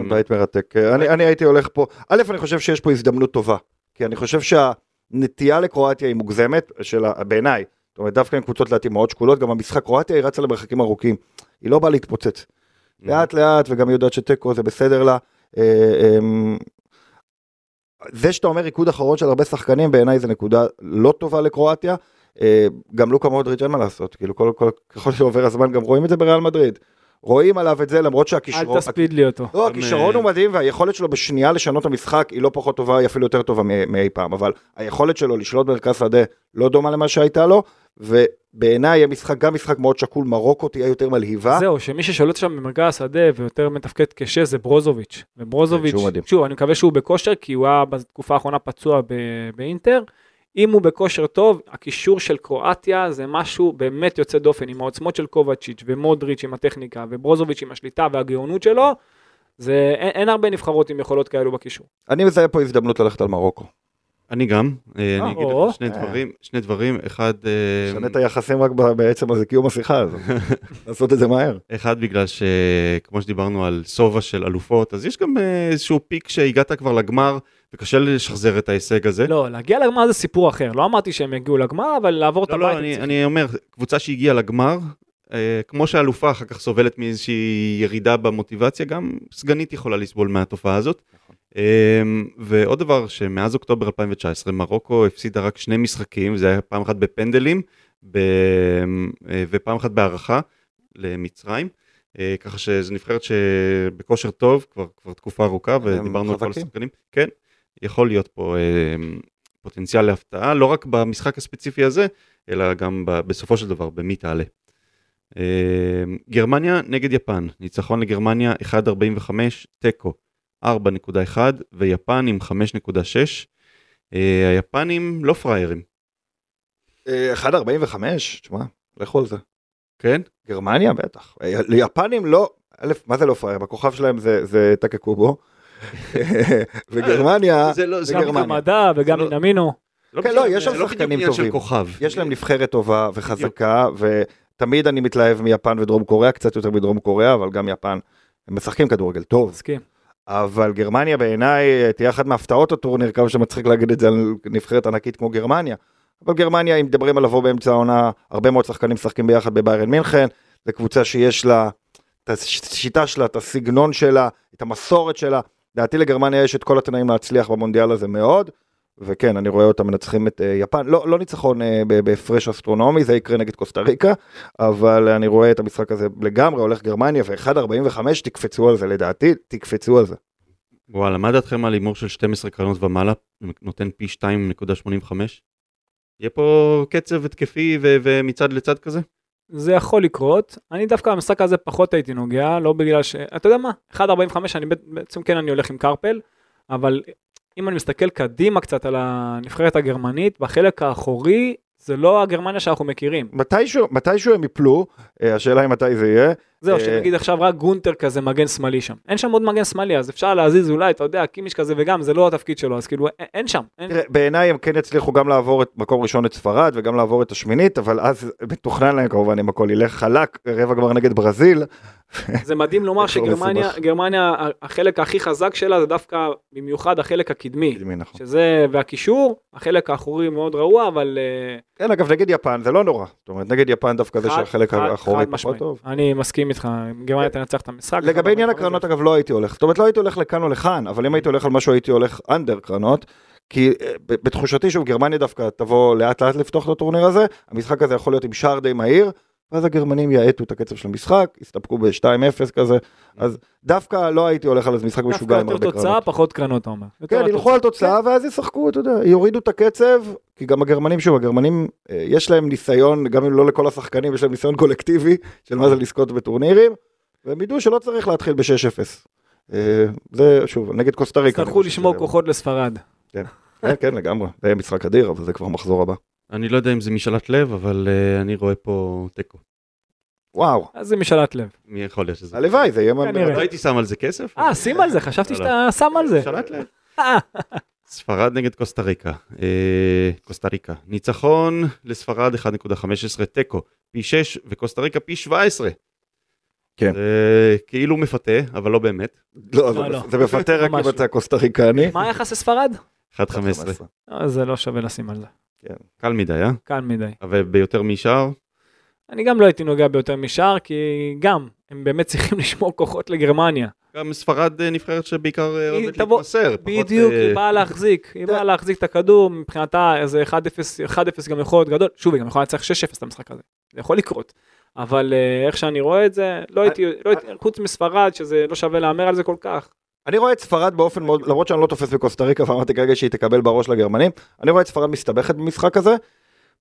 בית מרתק. אני, אני הייתי הולך פה, א', אני חושב שיש פה הזדמנות טובה, כי אני חושב שהנטייה לקרואטיה היא מוגזמת, בעיניי, זאת אומרת, דווקא עם קבוצות לעתים מאוד שקולות, גם המשחק קרואטיה היא רצה למרחקים ארוכים, היא לא באה להתפוצץ. לאט לאט, וגם היא יודעת שתיקו זה בסדר לה. אה, אמ, זה שאתה אומר ריקוד אחרון של הרבה שחקנים, בעיניי זה נקודה לא טובה לקרואטיה. אה, גם לוקה מודריץ' אין מה לעשות, כאילו כל, כל, ככל שעובר הזמן גם רואים את זה בריאל מדריד. רואים עליו את זה למרות אל שהכישרון, תספיד לי אותו. לא, הכישרון הוא מדהים והיכולת שלו בשנייה לשנות את המשחק היא לא פחות טובה, היא אפילו יותר טובה מאי פעם, אבל היכולת שלו לשלוט במרכז שדה לא דומה למה שהייתה לו, ובעיניי המשחק, גם משחק מאוד שקול, מרוקו תהיה יותר מלהיבה. זהו, שמי ששולט שם במרכז השדה ויותר מתפקד כשש זה ברוזוביץ'. וברוזוביץ', כן, מדהים. שוב, אני מקווה שהוא בכושר, כי הוא היה בתקופה האחרונה פצוע ב- באינטר. אם הוא בכושר טוב, הקישור של קרואטיה זה משהו באמת יוצא דופן, עם העוצמות של קובצ'יץ' ומודריץ' עם הטכניקה, וברוזוביץ' עם השליטה והגאונות שלו, זה, אין, אין הרבה נבחרות עם יכולות כאלו בקישור. אני מזהה פה הזדמנות ללכת על מרוקו. אני גם, אה, אני אגיד. לך שני אה. דברים, שני דברים, אחד, אה, שנה את היחסים רק בעצם הזה קיום השיחה הזאת. לעשות את זה מהר. אחד בגלל שכמו שדיברנו על סובה של אלופות, אז יש גם אה, איזשהו פיק שהגעת כבר לגמר, וקשה לשחזר את ההישג הזה. לא, להגיע לגמר זה סיפור אחר, לא אמרתי שהם יגיעו לגמר, אבל לעבור את לא, הבית לא, הם אני. אני אומר, קבוצה שהגיעה לגמר, אה, כמו שהאלופה אחר כך סובלת מאיזושהי ירידה במוטיבציה, גם סגנית יכולה לסבול מהתופעה הזאת. אה, ועוד דבר, שמאז אוקטובר 2019, מרוקו הפסידה רק שני משחקים, זה היה פעם אחת בפנדלים, ב, אה, ופעם אחת בהערכה למצרים. אה, ככה שזו נבחרת שבכושר טוב כבר, כבר תקופה ארוכה, ודיברנו על כל. השחקנים. כן, יכול להיות פה אה, פוטנציאל להפתעה, לא רק במשחק הספציפי הזה, אלא גם ב- בסופו של דבר, במי תעלה. אה, גרמניה נגד יפן, ניצחון לגרמניה 1.45, תיקו 4.1 ויפן עם 5.6. אה, היפנים לא פראיירים, אה, 1.45, תשמע, לכו על זה. כן? גרמניה בטח. אה, ליפנים לא, א', מה זה לא פראייר? הכוכב שלהם זה- זה טקקובו. וגרמניה, זה לא, זה גם גרמניה. מדע וגם זה לא- נמינו. לא כן, לא, יש שם זה לא שחקנים טובים. יש להם נבחרת טובה וחזקה, ותמיד אני מתלהב מיפן ודרום קוריאה, קצת יותר מדרום קוריאה, אבל גם יפן, הם משחקים כדורגל טוב. מסכים. אבל גרמניה בעיניי אה, תהיה אחת מהפתעות הטורניר, כמה שמצחיק להגיד את זה על נבחרת ענקית כמו גרמניה. אבל גרמניה, אם מדברים על לבוא באמצע העונה, הרבה מאוד שחקנים משחקים ביחד בביירן מינכן, זו קבוצה שיש לה את השיטה שלה, את הסגנון שלה, את המסורת שלה. לדעתי לגרמניה יש את כל התנאים להצליח במונדיאל הזה מאוד, וכן, אני רואה אותם מנצחים את אה, יפן, לא, לא ניצחון ב- בהפרש אסטרונומי, זה יקרה נגד קוסטה ריקה, אבל אני רואה את המשחק הזה לגמרי, הולך גרמניה, ו-1.45 תקפצו על זה, לדעתי, תקפצו על זה. וואלה, מה דעתכם על הימור של 12 קרנות ומעלה, נותן פי 2.85? יהיה פה קצב התקפי ומצד לצד כזה? זה יכול לקרות. אני דווקא במשחק הזה פחות הייתי נוגע, לא בגלל ש... אתה יודע מה? 1.45 אני בעצם כן אני הולך עם קרפל, אבל אם אני מסתכל קדימה קצת על הנבחרת הגרמנית, בחלק האחורי זה לא הגרמניה שאנחנו מכירים. מתישהו, מתישהו הם יפלו, אה, השאלה היא מתי זה יהיה. זהו, אה, שנגיד עכשיו רק גונטר כזה מגן שמאלי שם. אין שם עוד מגן שמאלי, אז אפשר להזיז אולי, אתה יודע, קימיש כזה וגם, זה לא התפקיד שלו, אז כאילו, אין, שם. תראה, בעיניי הם כן יצליחו גם לעבור את מקום ראשון את ספרד וגם לעבור את השמינית, אבל אז מתוכנן להם כמובן אם הכל ילך חלק, רבע גמר נגד ברזיל. זה מדהים לומר שגרמניה, החלק הכי חזק שלה זה דווקא במיוחד החלק הקדמי. קדמי, נכון. שזה, והקישור, החלק האחורי מאוד רעוע, אבל... אה, כן, אגב, נגד יפן זה לא נורא. זאת אומרת, נגד יפן דווקא זה שהחלק האחורי פחות. טוב. אני מסכים איתך, גרמניה תנצח את המשחק. לגבי עניין הקרנות אגב לא הייתי הולך, זאת אומרת לא הייתי הולך לכאן או לכאן, אבל אם הייתי הולך על משהו הייתי הולך אנדר קרנות, כי אה, בתחושתי שוב גרמניה דווקא תבוא לאט לאט לפתוח את הטורניר הזה, המשחק הזה יכול להיות עם שער די מהיר, ואז הגרמנים יאטו את הקצב של המשחק, יסתפקו ב-2-0 כזה, אז דווקא לא הייתי הולך על איזה משחק משוגע דווקא עם יותר הרבה תוצאה, קרנות. פחות קרנות, אתה אומר. יותר כן. ילכו על תוצאה ואז ישחקו, אתה יודע, יורידו את הקצב, כי גם הגרמנים, שוב, הגרמנים, אה, יש להם ניסיון, גם אם לא לכל השחקנים, יש להם ניסיון קולקטיבי של מה זה לזכות בטורנירים, והם ידעו שלא צריך להתחיל ב-6-0. אה, זה, שוב, נגד קוסטה ריקה. יצטרכו לשמור כוחות לספרד. כן, כן, לגמרי, זה יהיה משחק אדיר, אבל זה כבר מחזור הבא. אני לא יודע אם זה משאלת לב, אבל אה, אני רואה פה תיקו. וואו, אז זה משאלת לב. מי יכול להיות שזה? הלוואי, זה יהיה... כנראה. לא הייתי שם על זה כסף. אה, שים על זה, חשבתי לא, שאתה שם על זה. משאלת לב. אה, ספרד נגד קוסטה ריקה. אה, קוסטה ריקה. ניצחון לספרד 1.15 תיקו. פי 6 וקוסטה ריקה פי 17. כן. זה כאילו מפתה, אבל לא באמת. לא, זה- לא, לא. זה מפתה רק אם לא. אתה קוסטה ריקני. מה היחס לספרד? 1.15. אה, זה לא שווה לשים על זה. קל מדי, אה? קל מדי. אבל ביותר משאר, אני גם לא הייתי נוגע ביותר משאר, כי גם, הם באמת צריכים לשמור כוחות לגרמניה. גם ספרד אה, נבחרת שבעיקר אה, אוהבת להתמסר. בדיוק, אה, היא באה להחזיק, היא באה להחזיק את הכדור, מבחינתה איזה 1-0 1-0 גם יכול להיות גדול, שוב, היא גם יכולה לנצח 6-0 את המשחק הזה, זה יכול לקרות. אבל איך שאני רואה את זה, לא הייתי, לא הייתי, חוץ מספרד, שזה לא שווה להמר על זה כל כך. אני רואה את ספרד באופן מאוד, למרות שאני לא תופס בקוסטה ריקה ואמרתי כרגע שהיא תקבל בראש לגרמנים, אני רואה את ספרד מסתבכת במשחק הזה,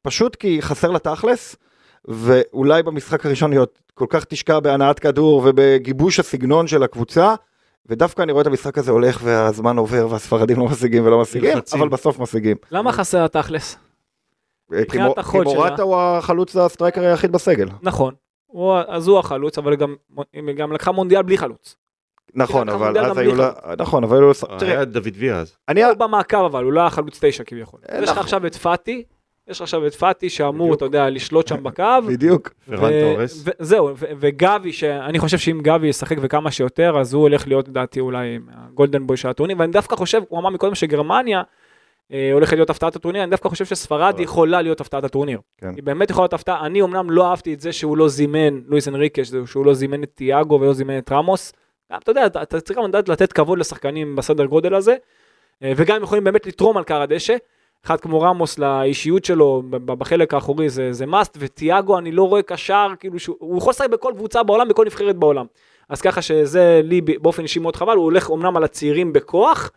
פשוט כי חסר לה תכלס, ואולי במשחק הראשון היא עוד כל כך תשקע בהנעת כדור ובגיבוש הסגנון של הקבוצה, ודווקא אני רואה את המשחק הזה הולך והזמן עובר והספרדים לא משיגים ולא משיגים. אבל בסוף משיגים. למה חסר התכלס? כי. מורטה הוא החלוץ ה striker היחיד בסגל. נכון, אז הוא החלוץ, אבל גם, היא גם לקחה מונדיאל בלי חלוץ. נכון, אבל אז היו לה, נכון, אבל היו לה, תראה, היה דוד ויה אז. אני, הוא במעקב אבל, הוא לא היה חלוץ תשע כביכול. אה, יש לך. עכשיו את פאטי, יש לך עכשיו את פאטי שאמור. אתה יודע, לשלוט שם בקו. בדיוק, פרן תורס. זהו, וגבי, שאני חושב שאם גבי ישחק וכמה שיותר, אז הוא הולך להיות לדעתי אולי הגולדן בוי של הטורניר, ואני דווקא חושב, הוא אמר מקודם שגרמניה אה, הולכת להיות הפתעת הטורניר, אני דווקא חושב שספרד יכולה להיות הפתעת הטורניר. כן. היא באמת יכולה להיות הפתעה, אני אמנם לא אהבתי את זה שהוא לא זימן, לואיס אנריקש, שהוא לא זימן את תיאגו ולא זימן את רמוס. גם, אתה יודע, אתה, אתה צריך גם לדעת לתת כבוד לשחקנים בסדר גודל הזה, אה, וגם יכולים באמת לתרום על קר הדשא. אחד כמו רמוס לאישיות שלו בחלק האחורי זה, זה must, ותיאגו אני לא רואה קשר, כאילו שהוא הוא יכול לשחק בכל קבוצה בעולם, בכל נבחרת בעולם. אז ככה שזה לי באופן אישי מאוד חבל, הוא הולך אמנם על הצעירים בכוח,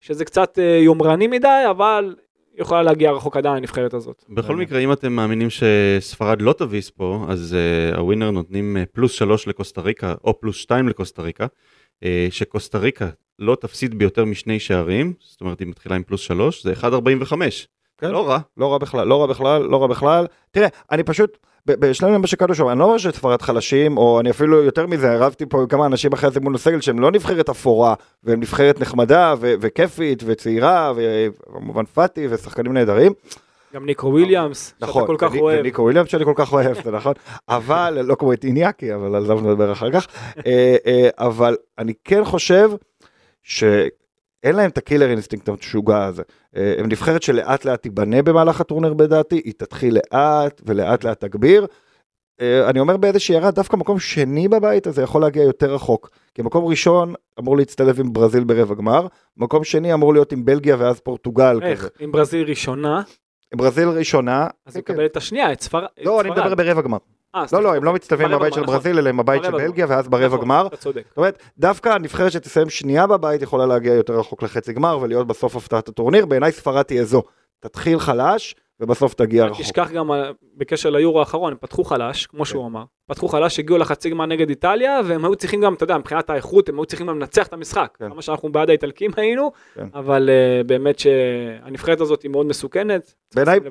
שזה קצת אה, יומרני מדי, אבל יכולה להגיע רחוק עדיין הנבחרת הזאת. בכל מקרה, אם אתם מאמינים שספרד לא תביס פה, אז uh, הווינר נותנים uh, פלוס 3 לקוסטה ריקה, או פלוס 2 לקוסטה ריקה, uh, שקוסטה ריקה לא תפסיד ביותר משני שערים, זאת אומרת, היא מתחילה עם פלוס 3, זה 1.45. כן. לא רע. לא רע בכלל, לא רע בכלל, לא רע בכלל. תראה, אני פשוט, ב- בשלב מה שקראנו שם, אני לא אומר שספרד חלשים, או אני אפילו יותר מזה, רבתי פה עם כמה אנשים אחרי זה מול הסגל שהם לא נבחרת אפורה, והם נבחרת נחמדה ו- וכיפית וצעירה, וכמובן פאטי ושחקנים נהדרים. גם ניקו וויליאמס, שאתה נכון, כל כך אוהב. וניקו וויליאמס שאני כל כך אוהב, זה נכון, אבל, לא כמו את איניאקי, אבל על זה נדבר אחר כך, אה, אה, אבל אני כן חושב שאין להם את ה killer instinct המשוגע הזה. אה, הם נבחרת שלאט לאט תיבנה במהלך הטורניר בדעתי, היא תתחיל לאט ולאט לאט תגביר. אה, אני אומר באיזושהי הערה, דווקא מקום שני בבית הזה יכול להגיע יותר רחוק. כי מקום ראשון אמור להצטלב עם ברזיל ברבע גמר, מקום שני אמור להיות עם בלגיה ואז פורטוגל כזה. איך? אם ברזיל ראשונה, ברזיל ראשונה, אז הוא כן, יקבל את השנייה, את ספרד. לא, אני מדבר ברבע גמר. אה, לא. לא, הם לא מצטלבים ברבע בבית של ברזיל, אלא הם בבית של. בלגיה, ואז ברבע נכון, גמר. אתה צודק. זאת אומרת, דווקא הנבחרת שתסיים שנייה בבית יכולה להגיע יותר רחוק לחצי גמר ולהיות בסוף הפתעת הטורניר. בעיניי ספרד תהיה זו. תתחיל חלש, ובסוף תגיע רחוק. תשכח גם אה, בקשר ליורו האחרון, הם פתחו חלש, כמו שהוא אמר. פתחו חלש, הגיעו לחצי גמר נגד איטליה, והם היו צריכים גם, אתה יודע, מבחינת האיכות, הם היו צריכים גם לנצח את המשחק. כן. כמה שאנחנו בעד האיטלקים היינו, כן. אבל אה, באמת שהנבחרת הזאת היא מאוד מסוכנת.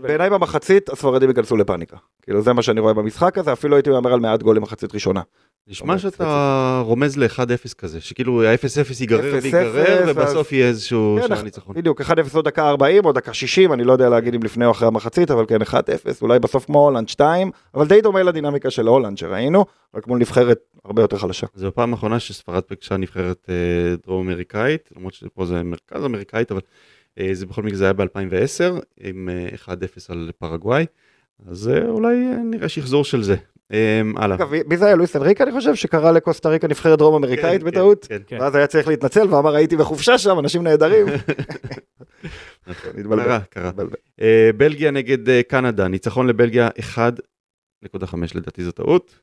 בעיניי, במחצית הספרדים ייכנסו לפאניקה. כאילו זה מה שאני רואה במשחק הזה, אפילו הייתי מהמר על מעט גולים מחצית ראשונה. נשמע שאתה רומז ל-1-0 כזה, שכאילו ה-0-0 ייגרר 0-0, וייגרר, ואז- ובסוף יהיה איזשהו כן, שער ניצחון. בדיוק, 1-0 או דקה 40 או דקה 60, אני לא יודע להגיד אם לפני או אחרי המחצית, אבל כן 1-0, אולי בסוף כמו הולנד 2, אבל די דומה לדינמיקה של הולנד שראינו, רק מול נבחרת הרבה יותר חלשה. זו הפעם האחרונה שספרד פגשה נבחרת אה, דרום אמריקאית, למרות שפה זה מרכז אמריקאית, אבל אה, זה בכל מקרה זה היה ב-2010, עם אה, 1-0 על פרגוואי, אז אה, אולי אה, נראה שחזור של זה. אה, הלאה. אגב, מי זה היה? לואיס אנריקה אני חושב, שקרא לקוסטה ריקה נבחרת דרום אמריקאית כן, בטעות? כן, כן. ואז היה צריך להתנצל ואמר הייתי בחופשה שם, אנשים נהדרים. נכון. קרה, קרה. אה, בלגיה נגד אה, קנדה, ניצחון לבלגיה 1.5 לדעתי זו טעות.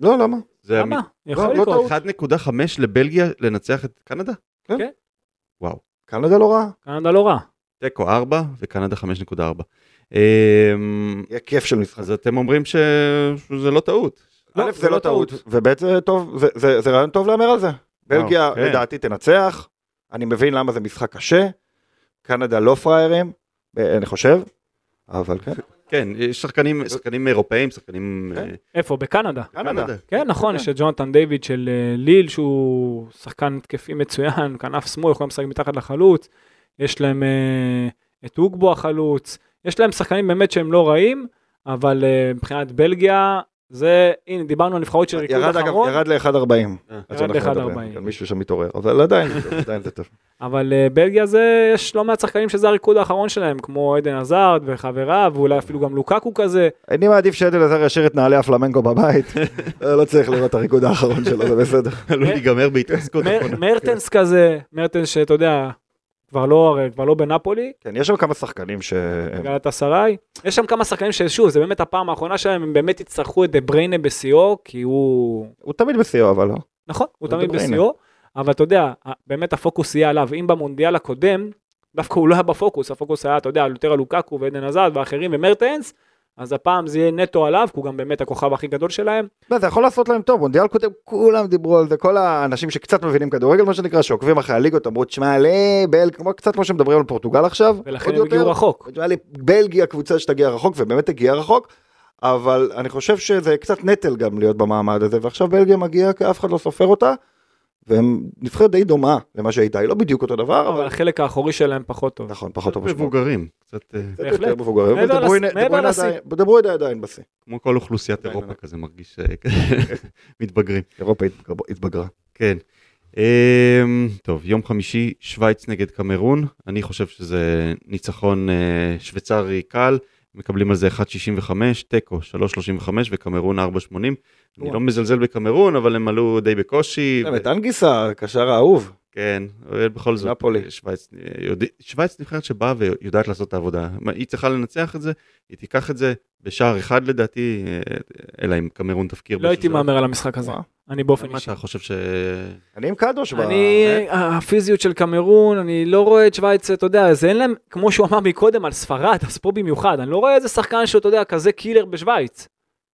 לא, למה? למה? יכול לא לקרות. טעות. 1.5 לבלגיה לנצח את קנדה? כן. וואו. קנדה לא רעה. קנדה לא רע. תיקו 4 וקנדה 5.4. אה, יהיה כיף של משחק. אז אתם אומרים. שזה לא טעות. א' זה לא טעות, וב' זה טוב, זה- זה זה רעיון טוב להמר על זה. בלגיה כן. לדעתי תנצח, אני מבין למה זה משחק קשה, קנדה לא פראיירים, אה, אני חושב, אבל כן. כן, יש שחקנים, שחקנים אירופאים, שחקנים... כן. אה, איפה? בקנדה. קנדה. כן, נכון, יש את ג'ונתן דיוויד של אה, ליל, שהוא שחקן התקפי מצוין, כנף שמאל, יכול לשחק מתחת לחלוץ. יש להם אה, את אוגבו החלוץ. יש להם שחקנים באמת שהם לא רעים, אבל אה, מבחינת בלגיה, זה, הנה, דיברנו על נבחרות של ריקוד ירד אחרון, ירד ל-1.40. אה. ירד ל-1.40. מישהו שם מתעורר, אבל עדיין עדיין זה טוב. אבל אה, בלגיה זה, יש לא מעט שחקנים שזה הריקוד האחרון שלהם, כמו עדן עזרד וחבריו, ואולי אפילו גם לוקקו כזה. אני מעדיף שעדן עזר ישאיר את נעלי הפלמנקו בבית, לא צריך לראות את הריקוד האחרון שלו, זה בסדר. עלול להיגמר בהתעסקות. מרטנס כזה, מרטנס שאתה יודע, כבר לא, כבר לא בנפולי, כן, יש שם כמה שחקנים שהם... גלת אסריי. יש שם כמה שחקנים ששוב, זה באמת הפעם האחרונה שלהם, הם באמת יצטרכו את דה בריינה בשיאו, כי הוא... הוא תמיד בשיאו, אבל לא. נכון, הוא תמיד. בשיאו, אבל אתה יודע, באמת הפוקוס יהיה עליו. אם במונדיאל הקודם, דווקא הוא לא היה בפוקוס, הפוקוס היה, אתה יודע, יותר על לוקקו ועדן עזרד ואחרים ומרטנס, אז הפעם זה יהיה נטו עליו, כי הוא גם באמת הכוכב הכי גדול שלהם. לא, זה יכול לעשות להם טוב, מונדיאל קודם כולם דיברו על זה, כל האנשים שקצת מבינים כדורגל, מה שנקרא, שעוקבים אחרי הליגות, אמרו, תשמע, לא, בל, כמו קצת כמו שמדברים על פורטוגל עכשיו, ולכן הם הגיעו רחוק. נראה לי בלגיה קבוצה שתגיע רחוק, ובאמת הגיעה רחוק, אבל אני חושב שזה קצת נטל גם להיות במעמד הזה, ועכשיו בלגיה מגיעה כי אף אחד לא סופר אותה, והם נבחרת די דומה למה שהייתה, היא לא בדיוק אותו דבר, אבל אבל החלק האחורי שלהם פחות טוב. נכון, פחות טוב. מבוגרים, קצת אה, קצת. יותר מבוגרים, דברו. עדיין- עדיין בשיא. כמו כל אוכלוסיית אירופה. כזה מרגיש אה, מתבגרים. אירופה התבגר- התבגרה. כן. אמ, טוב, יום חמישי, שווייץ נגד קמרון. אני חושב שזה ניצחון אה, שוויצרי קל. מקבלים על זה 1.65, תיקו 3.35 וקמרון 4.80. אני. לא מזלזל בקמרון, אבל הם עלו די בקושי. גם את אנגיסה, הקשר האהוב. כן, אבל בכל זאת, נפולי. שווייץ, אה, נבחרת שבאה ויודעת לעשות את העבודה. היא צריכה לנצח את זה, היא תיקח את זה בשער אחד לדעתי, אה, אלא אם קמרון תפקיר. לא הייתי. מהמר על המשחק הזה. מה? אני באופן מה אישי. אתה חושב ש... אני עם קדוש. אני, אה? הפיזיות של קמרון, אני לא רואה את שווייץ, אתה יודע, זה אין להם, כמו שהוא אמר מקודם על ספרד, אז פה במיוחד, אני לא רואה איזה שחקן שאתה יודע, כזה קילר בשווייץ.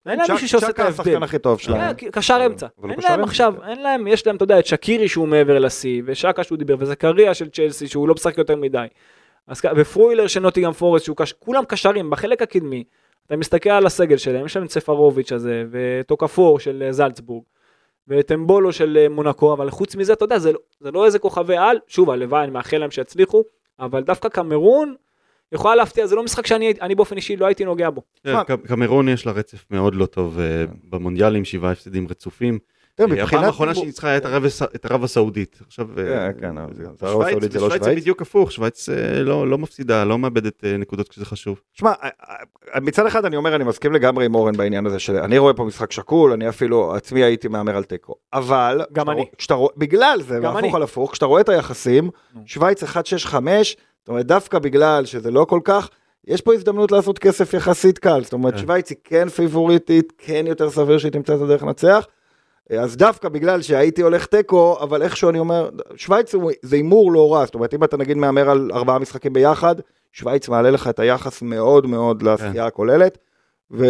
אין להם מישהו שעושה את צ'קה השחקן ההבדל. הכי טוב שלהם. כן, קשר אמצע. אין להם. עכשיו, אין להם, יש להם, אתה יודע, את שקירי שהוא מעבר לשיא, ושקה שהוא דיבר, וזכריה של צ'לסי שהוא לא משחק יותר מדי. ופרוילר של נוטיגם פורסט שהוא קש... כולם קשרים בחלק הקדמי. אתה מסתכל על הסגל שלהם, יש להם את ספרוביץ' הזה, וטוקפור של אה, זלצבורג, ואת אמבולו של אה, מונקו, אבל חוץ מזה, אתה יודע, זה, לא- זה לא איזה כוכבי על, שוב, הלוואי, אני מאחל להם שיצליחו, אבל דווקא קמרון יכולה להפתיע, זה לא משחק שאני אני באופן אישי לא הייתי נוגע בו. כן, קמרון יש לה רצף מאוד לא טוב אה, במונדיאלים, שבעה הפסדים רצופים. תראה, הפעם האחרונה שהיא ניצחה הס- את ערב הסעודית. עכשיו, אה, כן, כן, שווייץ- הסעודית, זה לא שווייץ זה שווייץ. בדיוק הפוך, שווייץ אה, לא לא מפסידה, לא מאבדת אה, נקודות כשזה חשוב. שמע, אה, מצד אחד אני אומר, אני מסכים לגמרי עם אורן בעניין הזה, שאני רואה פה משחק שקול, אני אפילו עצמי הייתי מהמר על תיקו. אבל, גם אני. בגלל זה, אני. על הפוך, כשאתה רואה את היחסים. שווייץ 1-6-5, זאת אומרת, דווקא בגלל שזה לא כל כך, יש פה הזדמנות לעשות כסף יחסית קל, זאת אומרת, כן. שווייץ היא כן פיבוריטית, כן יותר סביר שהיא תמצא את הדרך לנצח. אז דווקא בגלל שהייתי הולך תיקו, אבל איכשהו אני אומר, שווייץ זה הימור לא רע, זאת אומרת, אם אתה נגיד מהמר על ארבעה משחקים ביחד, שווייץ מעלה לך את היחס מאוד מאוד לעשייה הכוללת. ו...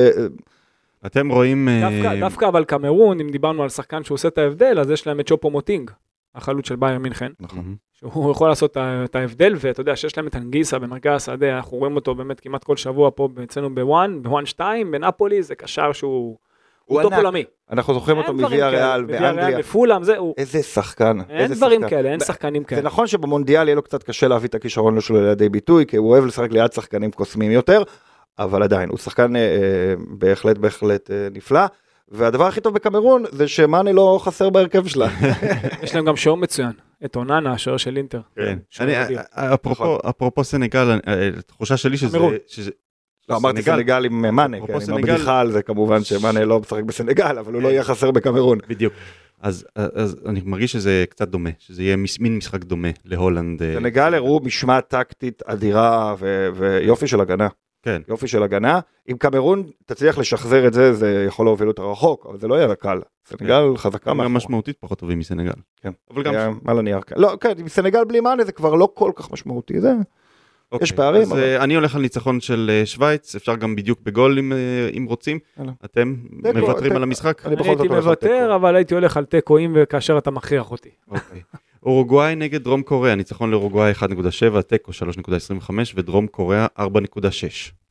אתם רואים... אה, דווקא, דווקא אבל קמרון, אם דיברנו על שחקן שהוא עושה את ההבדל, אז יש להם את צ'ופו מוטינג, החלוץ של בייר מינכן, נכון. שהוא יכול לעשות את ההבדל, ואתה יודע שיש להם את אנגיסה במרכז השדה, אנחנו רואים אותו באמת כמעט כל שבוע פה אצלנו בוואן, בוואן 2, בנפולי, זה קשר שהוא... הוא טופ. עולמי. אנחנו זוכרים אותו מוויה ריאל באנגליה. בפולאם, זה, הוא... איזה שחקן. אין איזה דברים שחקן. כאלה, אין שחקנים זה כאלה. נכון שבמונדיאל יהיה לו קצת קשה להביא את הכישרון שלו לידי ביטוי, כי הוא אוהב לשחק ליד שחקנים קוסמים יותר, אבל עדיין, הוא שחקן אה, אה, בהחלט בהחלט אה, נפלא. והדבר הכי טוב בקמרון זה שמאני לא חסר בהרכב שלה. יש להם גם שוער מצוין, את אוננה, השוער של אינטר. כן. אפרופו- נכון. אפרופו סנגל, אה, התחושה שלי שזה... לא, אמרתי סנגל עם מאנה, כן, עם סנגל- הבדיחה על זה כמובן שמאנה לא משחק בסנגל, אבל הוא לא יהיה חסר בקמרון. בדיוק. אז, אז אני מרגיש שזה קצת דומה, שזה יהיה מין משחק דומה להולנד. אה, סנגל הראו משמעת טקטית אדירה ו- ויופי של הגנה. כן. יופי של הגנה. אם קמרון תצליח לשחזר את זה, זה יכול להוביל אותה רחוק, אבל זה לא יהיה קל. סנגל חזקה גם מאחורה. משמעותית פחות טובים מסנגל. כן. אבל גם... על הנייר. כן. לא, כן, עם סנגל בלי מאנה זה כבר לא כל כך משמעותי. זה אוקיי, יש פערים, אז אבל- אה, אני הולך על ניצחון של אה, שווייץ, אפשר גם בדיוק בגול אם, אה, אם רוצים. יאללה. אתם תיקו, מוותרים תיקו. על המשחק? אני אני הייתי. מוותר, אבל הייתי הולך על תיקו אם וכאשר אתה מכריח אותי. אוקיי. אורוגוואי נגד דרום קוריאה, ניצחון לאורוגוואי 1.7, תיקו 3.25 ודרום קוריאה 4.6.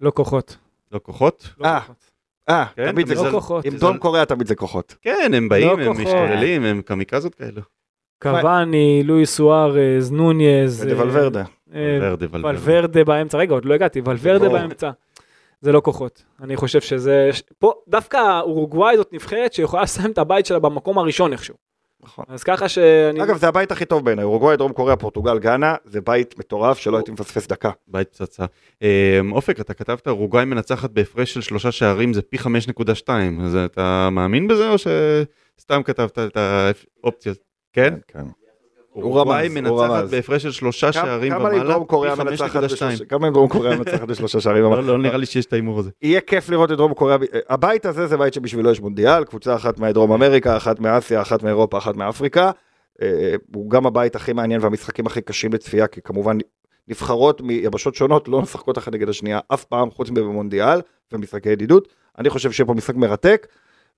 לא כוחות. לא כוחות? לא אה, כוחות. אה, כן, תמיד זה לא כוחות. עם דרום קוריאה תמיד זה כוחות. כן, הם באים, לא הם. משתוללים, הם קמיקזות כאלו. קוואני, לואי סוארז, נוניז. אה, ודוולברדה. אה, ולוורדה, ולוורדה. ולוורדה באמצע, רגע, עוד לא הגעתי, ולוורדה ברור. באמצע. זה לא כוחות. אני חושב שזה... פה, דווקא אורוגוואי זאת נבחרת שיכולה לסיים את הבית שלה במקום הראשון איכשהו. נכון. אז ככה שאני... אגב, זה הבית הכי טוב בעיניי, אורוגוואי, דרום קוריאה, פורטוגל, גאנה, זה בית מטורף שלא הייתי מפספס דקה. בית פצצה. אה, אופק, אתה כתבת, אורוגוואי מנצחת בהפרש של שלושה שערים, זה פי 5.2, אז אתה מאמין בזה או שסתם כתבת את האופציות? כן? כן. אורוגוואי רמז, הוא מנצחת רמז. בהפרש של שלושה שערים כמה ומעלה, לדרום קוריאה פי מנצחת 5.2. בשלושה- כמה עם דרום קוריאה מנצחת בשלושה שערים? לא, לא נראה לי שיש את ההימור הזה. יהיה כיף לראות את דרום קוריאה, הבית הזה זה בית שבשבילו יש מונדיאל, קבוצה אחת מדרום אמריקה, אחת מאסיה, אחת מאירופה, אחת מאפריקה. אה, הוא גם הבית הכי מעניין והמשחקים הכי קשים לצפייה, כי כמובן נבחרות מיבשות שונות לא משחקות אחת נגד השנייה אף פעם חוץ מבמונדיאל ומשחקי ידידות. אני חושב שיהיה פה משחק מרתק,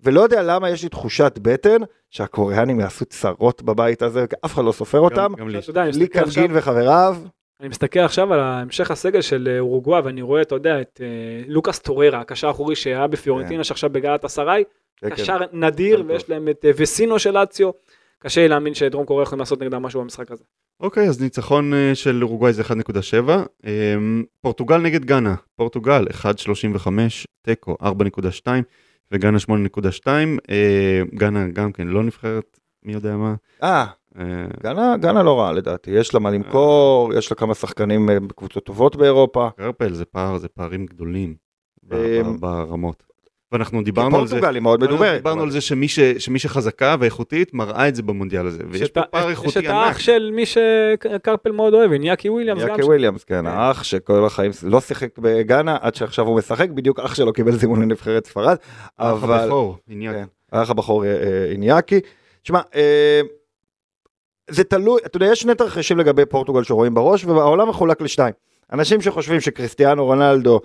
ולא יודע למה יש לי תחושת בטן שהקוריאנים יעשו צרות בבית הזה, כי אף אחד לא סופר אותם. גם- לי. אתה יודע, אני לי מסתכל עכשיו- קנגין וחבריו, אני מסתכל עכשיו על המשך הסגל של אה, אורוגוואי ואני רואה, אתה יודע, את אה, לוקאס טוררה, הקשר האחורי שהיה בפיורנטינה, שעכשיו בגלת אסריי, כן, כן. קשר נדיר. ויש להם את אה, וסינו של אציו. קשה לי להאמין שדרום קוריאה יכולים לעשות נגדם משהו במשחק הזה. אוקיי, אז ניצחון של אורוגוואי זה 1.7. אה, פורטוגל נגד גאנה, פורטוגל 1.35, תיקו 4.2 וגאנה 8.2. אה, גאנה גם כן לא נבחרת, מי יודע מה. אה, אה, גאנה, גאנה לא רעה לדעתי, יש לה מה למכור, יש לה כמה שחקנים אה, בקבוצות טובות באירופה. קרפל זה פער, זה פערים גדולים אה, ברמות. ואנחנו דיברנו על זה. פורטוגל היא מאוד מדוברת. דיברנו אבל- על זה שמי, ש, שמי שחזקה ואיכותית מראה את זה במונדיאל הזה, ויש יש פה את ה- פער יש איכותי את ענק. האח של מי שקרפל מאוד אוהב, איניאקי וויליאמס גם. יאקי שם. וויליאמס, כן, האח שכל החיים לא שיחק בגאנה עד שעכשיו הוא משחק, בדיוק אח שלו קיבל זימון לנבחרת ספרד, האח אבל הבכור. כן. האח הבכור אה, אה, איניאקי. תשמע, אה, זה תלוי, אתה יודע, יש שני תרחישים לגבי פורטוגל שרואים בראש, והעולם מחולק לשתיים. אנשים שחושבים שקריסטיאנו רונלדו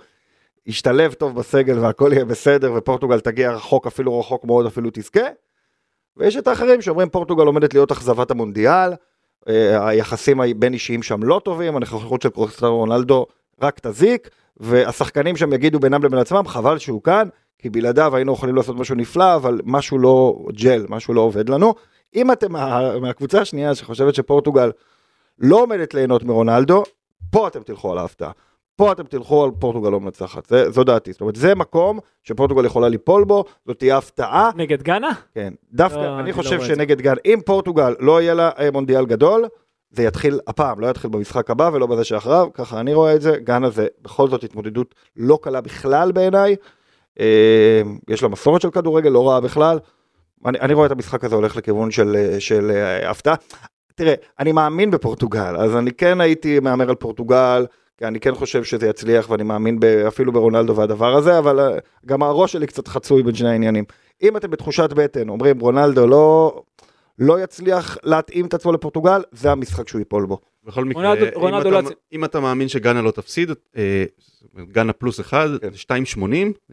ישתלב טוב בסגל והכל יהיה בסדר, ופורטוגל תגיע רחוק, אפילו רחוק מאוד, אפילו תזכה. ויש את האחרים שאומרים פורטוגל עומדת להיות אכזבת המונדיאל, אה, היחסים הבין אישיים שם לא טובים, הנוכחות של קריסטיאנו רונלדו רק תזיק, והשחקנים שם יגידו בינם לבין עצמם, חבל שהוא כאן, כי בלעדיו היינו יכולים לעשות משהו נפלא, אבל משהו לא ג'ל, משהו לא עובד לנו. אם אתם מה, מהקבוצה השנייה שחושבת שפורטוגל לא עומדת ליהנות מרונלדו, פה אתם תלכו על ההפתעה. פה אתם תלכו על פורטוגל לא מנצחת, זה, זו דעתי. זאת אומרת, זה מקום שפורטוגל יכולה ליפול בו, זאת תהיה הפתעה. נגד גאנה? כן, דווקא, לא, אני אני חושב לא. שנגד גן, אם פורטוגל לא יהיה לה אה, מונדיאל גדול, זה יתחיל הפעם, לא יתחיל במשחק הבא ולא בזה שאחריו, ככה אני רואה את זה, גאנה זה בכל זאת התמודדות לא קלה בכלל בעיניי, אה, יש לה מסורת של כדורגל, לא רעה בכלל, אני, אני רואה את המשחק הזה הולך לכיוון של, אה, של הפתעה. תראה, אני מאמין בפורטוגל, אז אני כן הייתי מהמר על פורטוגל, אני כן חושב שזה יצליח ואני מאמין ב, אפילו ברונלדו והדבר הזה, אבל אה, גם הראש שלי קצת חצוי בין שני העניינים. אם אתם בתחושת בטן, אומרים רונלדו לא, לא יצליח להתאים את עצמו לפורטוגל, זה המשחק שהוא ייפול בו. בכל מקרה, רונלדו- אם רונלדו אתה- לא אם אתה מאמין שגאנה לא תפסיד, אה, גאנה פלוס אחד, כן. 2.80,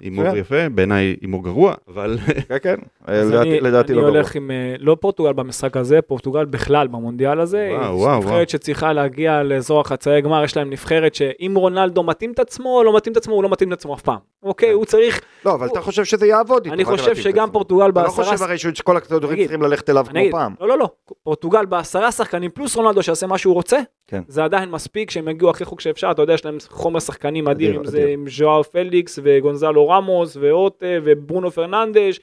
הימור מצוין. יפה, בעיניי הימור גרוע, אבל כן, כן, אז לדעתי- אני- לדעתי לא אני גרוע. הולך עם, אה, לא פורטוגל במשחק הזה, פורטוגל בכלל במונדיאל הזה. וואו, היא וואו, נבחרת וואו. שצריכה להגיע לאזור החצאי גמר, יש להם נבחרת שאם רונלדו מתאים את עצמו או לא מתאים את עצמו, הוא לא מתאים את עצמו אף פעם. אוקיי, הוא צריך, לא, אבל אתה חושב שזה יעבוד. אני חושב שגם? פורטוגל אתה לא בעשרה... חושב הרי שכל הכדורים נגיד, צריכים ללכת אליו אני כמו פעם. לא, לא, לא, פורטוגל בעשרה שחקנים פלוס רונלדו שיעשה מה שהוא רוצה, כן. זה עדיין מספיק שהם יגיעו הכי רחוק שאפשר, אתה יודע, יש להם חומר שחקנים אדיר, אדיר, אם זה אדיר. עם ז'ואר פליקס וגונזלו רמוס ואוטה וברונו פרננדש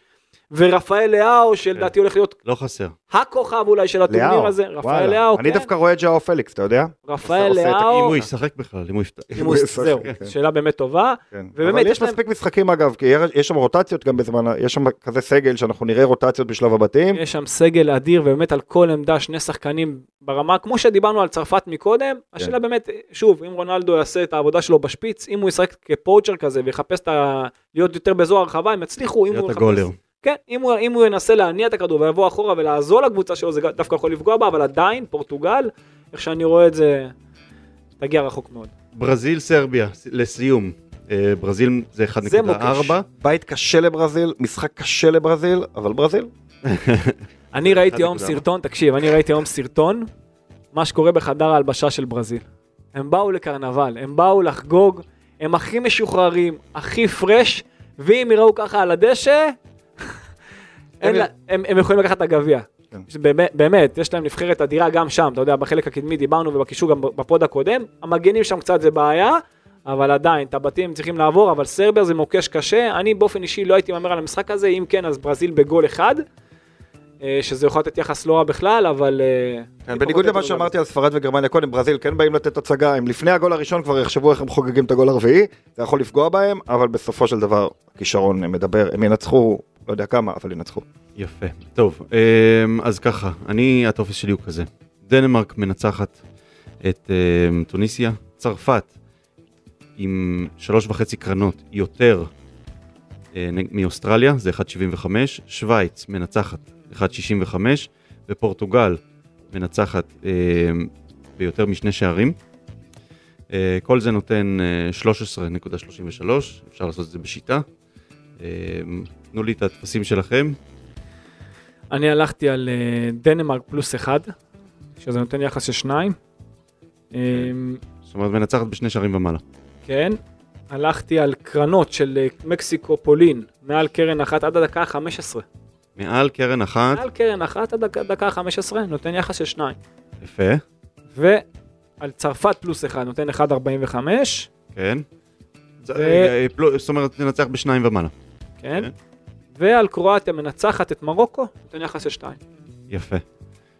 ורפאל לאהו שלדעתי הולך להיות לא חסר. הכוכב אולי של הטורניר לאהו, הזה. רפאל לאהו, אני כן, דווקא רואה את ג'או פליקס, אתה יודע? רפאל את- אם לאהו, הוא ישחק בכלל, אם הוא יפתח. ישחק, זהו, כן. שאלה באמת טובה, כן. אבל יש מספיק משחקים אגב, כי יש- שם רוטציות גם בזמן, יש שם כזה סגל שאנחנו נראה רוטציות בשלב הבתים. יש שם סגל אדיר ובאמת על כל עמדה שני שחקנים ברמה, כמו שדיברנו על צרפת מקודם, השאלה באמת, שוב, אם רונלדו יעשה את העבודה שלו בשפיץ, אם הוא ישחק כפואוצ'ר כזה ויחפש את ה... להיות יותר באזור הרחבה, הם יצליחו, אם הוא יחפש... כן, אם הוא, אם הוא ינסה להניע את הכדור ויבוא אחורה ולעזור לקבוצה שלו, זה דווקא יכול לפגוע בה, אבל עדיין, פורטוגל, איך שאני רואה את זה, תגיע רחוק מאוד. ברזיל, סרביה, לסיום. אה, ברזיל זה זה מוקש. 1.4. בית קשה לברזיל, משחק קשה לברזיל, אבל ברזיל. אני ראיתי היום 1.4. סרטון, תקשיב, אני ראיתי היום סרטון, מה שקורה בחדר ההלבשה של ברזיל. הם באו לקרנבל, הם באו לחגוג, הם הכי משוחררים, הכי פרש, ואם יראו ככה על הדשא, אין לה- הם הם יכולים לקחת את הגביע. כן. באמת, באמת, יש להם נבחרת אדירה גם שם, אתה יודע, בחלק הקדמי דיברנו ובקישור גם בפוד הקודם, המגנים שם קצת זה בעיה, אבל עדיין, את הבתים צריכים לעבור, אבל סרביה זה מוקש קשה, אני באופן אישי לא הייתי מהמר על המשחק הזה, אם כן, אז ברזיל בגול אחד, אה, שזה יכול לתת יחס לא רע בכלל, אבל... אה, כן, בניגוד למה שאמרתי על ספרד וגרמניה קודם, ברזיל כן באים לתת הצגה, הם לפני הגול הראשון כבר יחשבו איך הם חוגגים את הגול הרביעי, זה יכול לפגוע בהם, אבל בסופו של דבר הכישרון מדבר, הם ינצחו, לא יודע כמה, אבל ינצחו. יפה. טוב, אמ, אז ככה, אני, הטופס שלי הוא כזה. דנמרק מנצחת את אמ, טוניסיה, צרפת עם שלוש וחצי קרנות יותר אה, מאוסטרליה, זה 1.75, שווייץ מנצחת 1.65 ופורטוגל מנצחת אמ, ביותר משני שערים. אה, כל זה נותן אה, 13.33, אפשר לעשות את זה בשיטה. אמ, תנו לי את הטפסים שלכם, אני הלכתי על אה, דנמרק פלוס אחד, שזה נותן יחס של שניים. אה, זאת אומרת מנצחת בשני שערים ומעלה. כן. הלכתי על קרנות של אה, מקסיקו פולין, מעל קרן אחת עד הדקה ה-15. מעל קרן אחת, מעל קרן אחת עד הדקה ה-15, נותן יחס של שניים. יפה, ועל צרפת פלוס אחד, נותן 1.45, כן. ו- אה, זאת אומרת ננצח בשניים ומעלה. כן. כן. ועל קרואטיה מנצחת את מרוקו, נותן יחס של שתיים. יפה.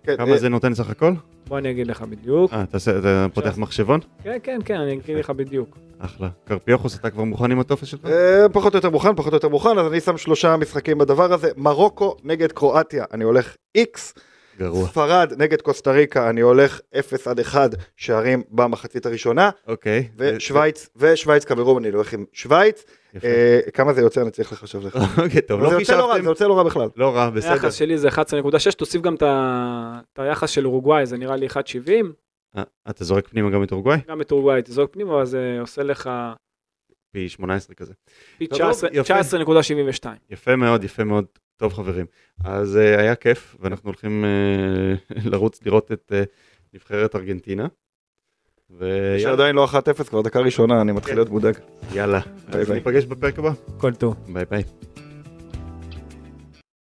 כן, כמה אה, זה נותן סך הכל? בוא אני אגיד לך בדיוק. אה, תעשה- אתה פותח מחשבון? כן, כן, כן, אני אגיד לך בדיוק. אחלה. קרפיוכוס, אתה כבר מוכן עם הטופס שלך? אה, פחות או יותר מוכן, פחות או יותר מוכן, אז אני שם שלושה משחקים בדבר הזה. מרוקו נגד קרואטיה, אני הולך איקס. גרוע. ספרד נגד קוסטה ריקה, אני הולך 0 עד 1 שערים במחצית הראשונה. אוקיי. ושוויץ, ושוויץ קמרום, אני הולך עם שוויץ. יפה. אה, כמה זה יוצא, אני צריך לחשב לך. אוקיי, טוב, לא זה יוצא לא רע, חישבתם. זה יוצא לא רע בכלל. לא רע, בסדר. היחס שלי זה 11.6, תוסיף גם את היחס של אורוגוואי, זה נראה לי 1.70. אה, אתה זורק פנימה גם את אורוגוואי? גם את אורוגוואי תזרוק פנימה, אז זה עושה לך פי 18 כזה. פי טוב, 19 יפה. 19.72. יפה מאוד, יפה מאוד. טוב חברים. אז אה, היה כיף, ואנחנו הולכים אה, לרוץ לראות את אה, נבחרת ארגנטינה. ויאללה, שעדיין לא 1-0 כבר דקה ראשונה, אני מתחיל כן. להיות מודאג. יאללה. ביי אז ביי. ניפגש בפרק הבא. כל טוב. ביי ביי.